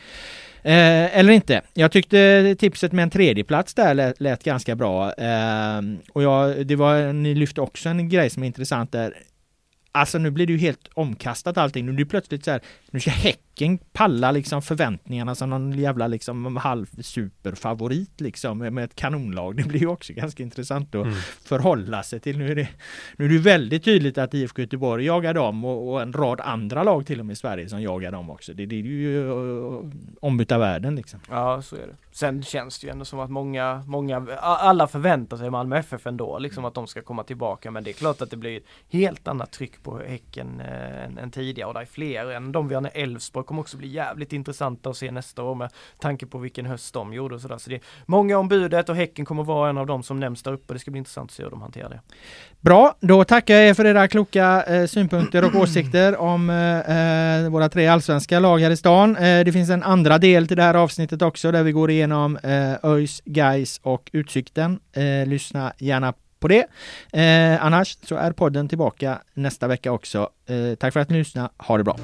Eh, eller inte. Jag tyckte tipset med en tredjeplats där lät, lät ganska bra. Eh, och jag, det var, ni lyfte också en grej som är intressant där. Alltså nu blir det ju helt omkastat allting. Nu är det plötsligt så här, nu ska Häcken palla liksom förväntningarna som någon jävla liksom halv superfavorit liksom med ett kanonlag. Det blir ju också ganska intressant att mm. förhålla sig till. Nu är, det, nu är det väldigt tydligt att IFK Göteborg jagar dem och, och, en rad andra lag till och med i Sverige som jagar dem också. Det, det är ju uh, ombytta världen liksom. Ja, så är det. Sen känns det ju ändå som att många, många, alla förväntar sig Malmö FF ändå, liksom att de ska komma tillbaka. Men det är klart att det blir ett helt annat tryck på Häcken eh, än, än tidigare och det är fler än de vi har Elfsborg kommer också bli jävligt intressanta att se nästa år med tanke på vilken höst de gjorde och sådär. Så det är många om budet och Häcken kommer vara en av de som nämns där uppe. Det ska bli intressant att se hur de hanterar det. Bra, då tackar jag er för era kloka eh, synpunkter och åsikter om eh, eh, våra tre allsvenska lag här i stan. Eh, det finns en andra del till det här avsnittet också där vi går igenom eh, ÖIS, Gais och Utsikten. Eh, lyssna gärna på det. Eh, annars så är podden tillbaka nästa vecka också. Eh, tack för att ni lyssnade. Ha det bra!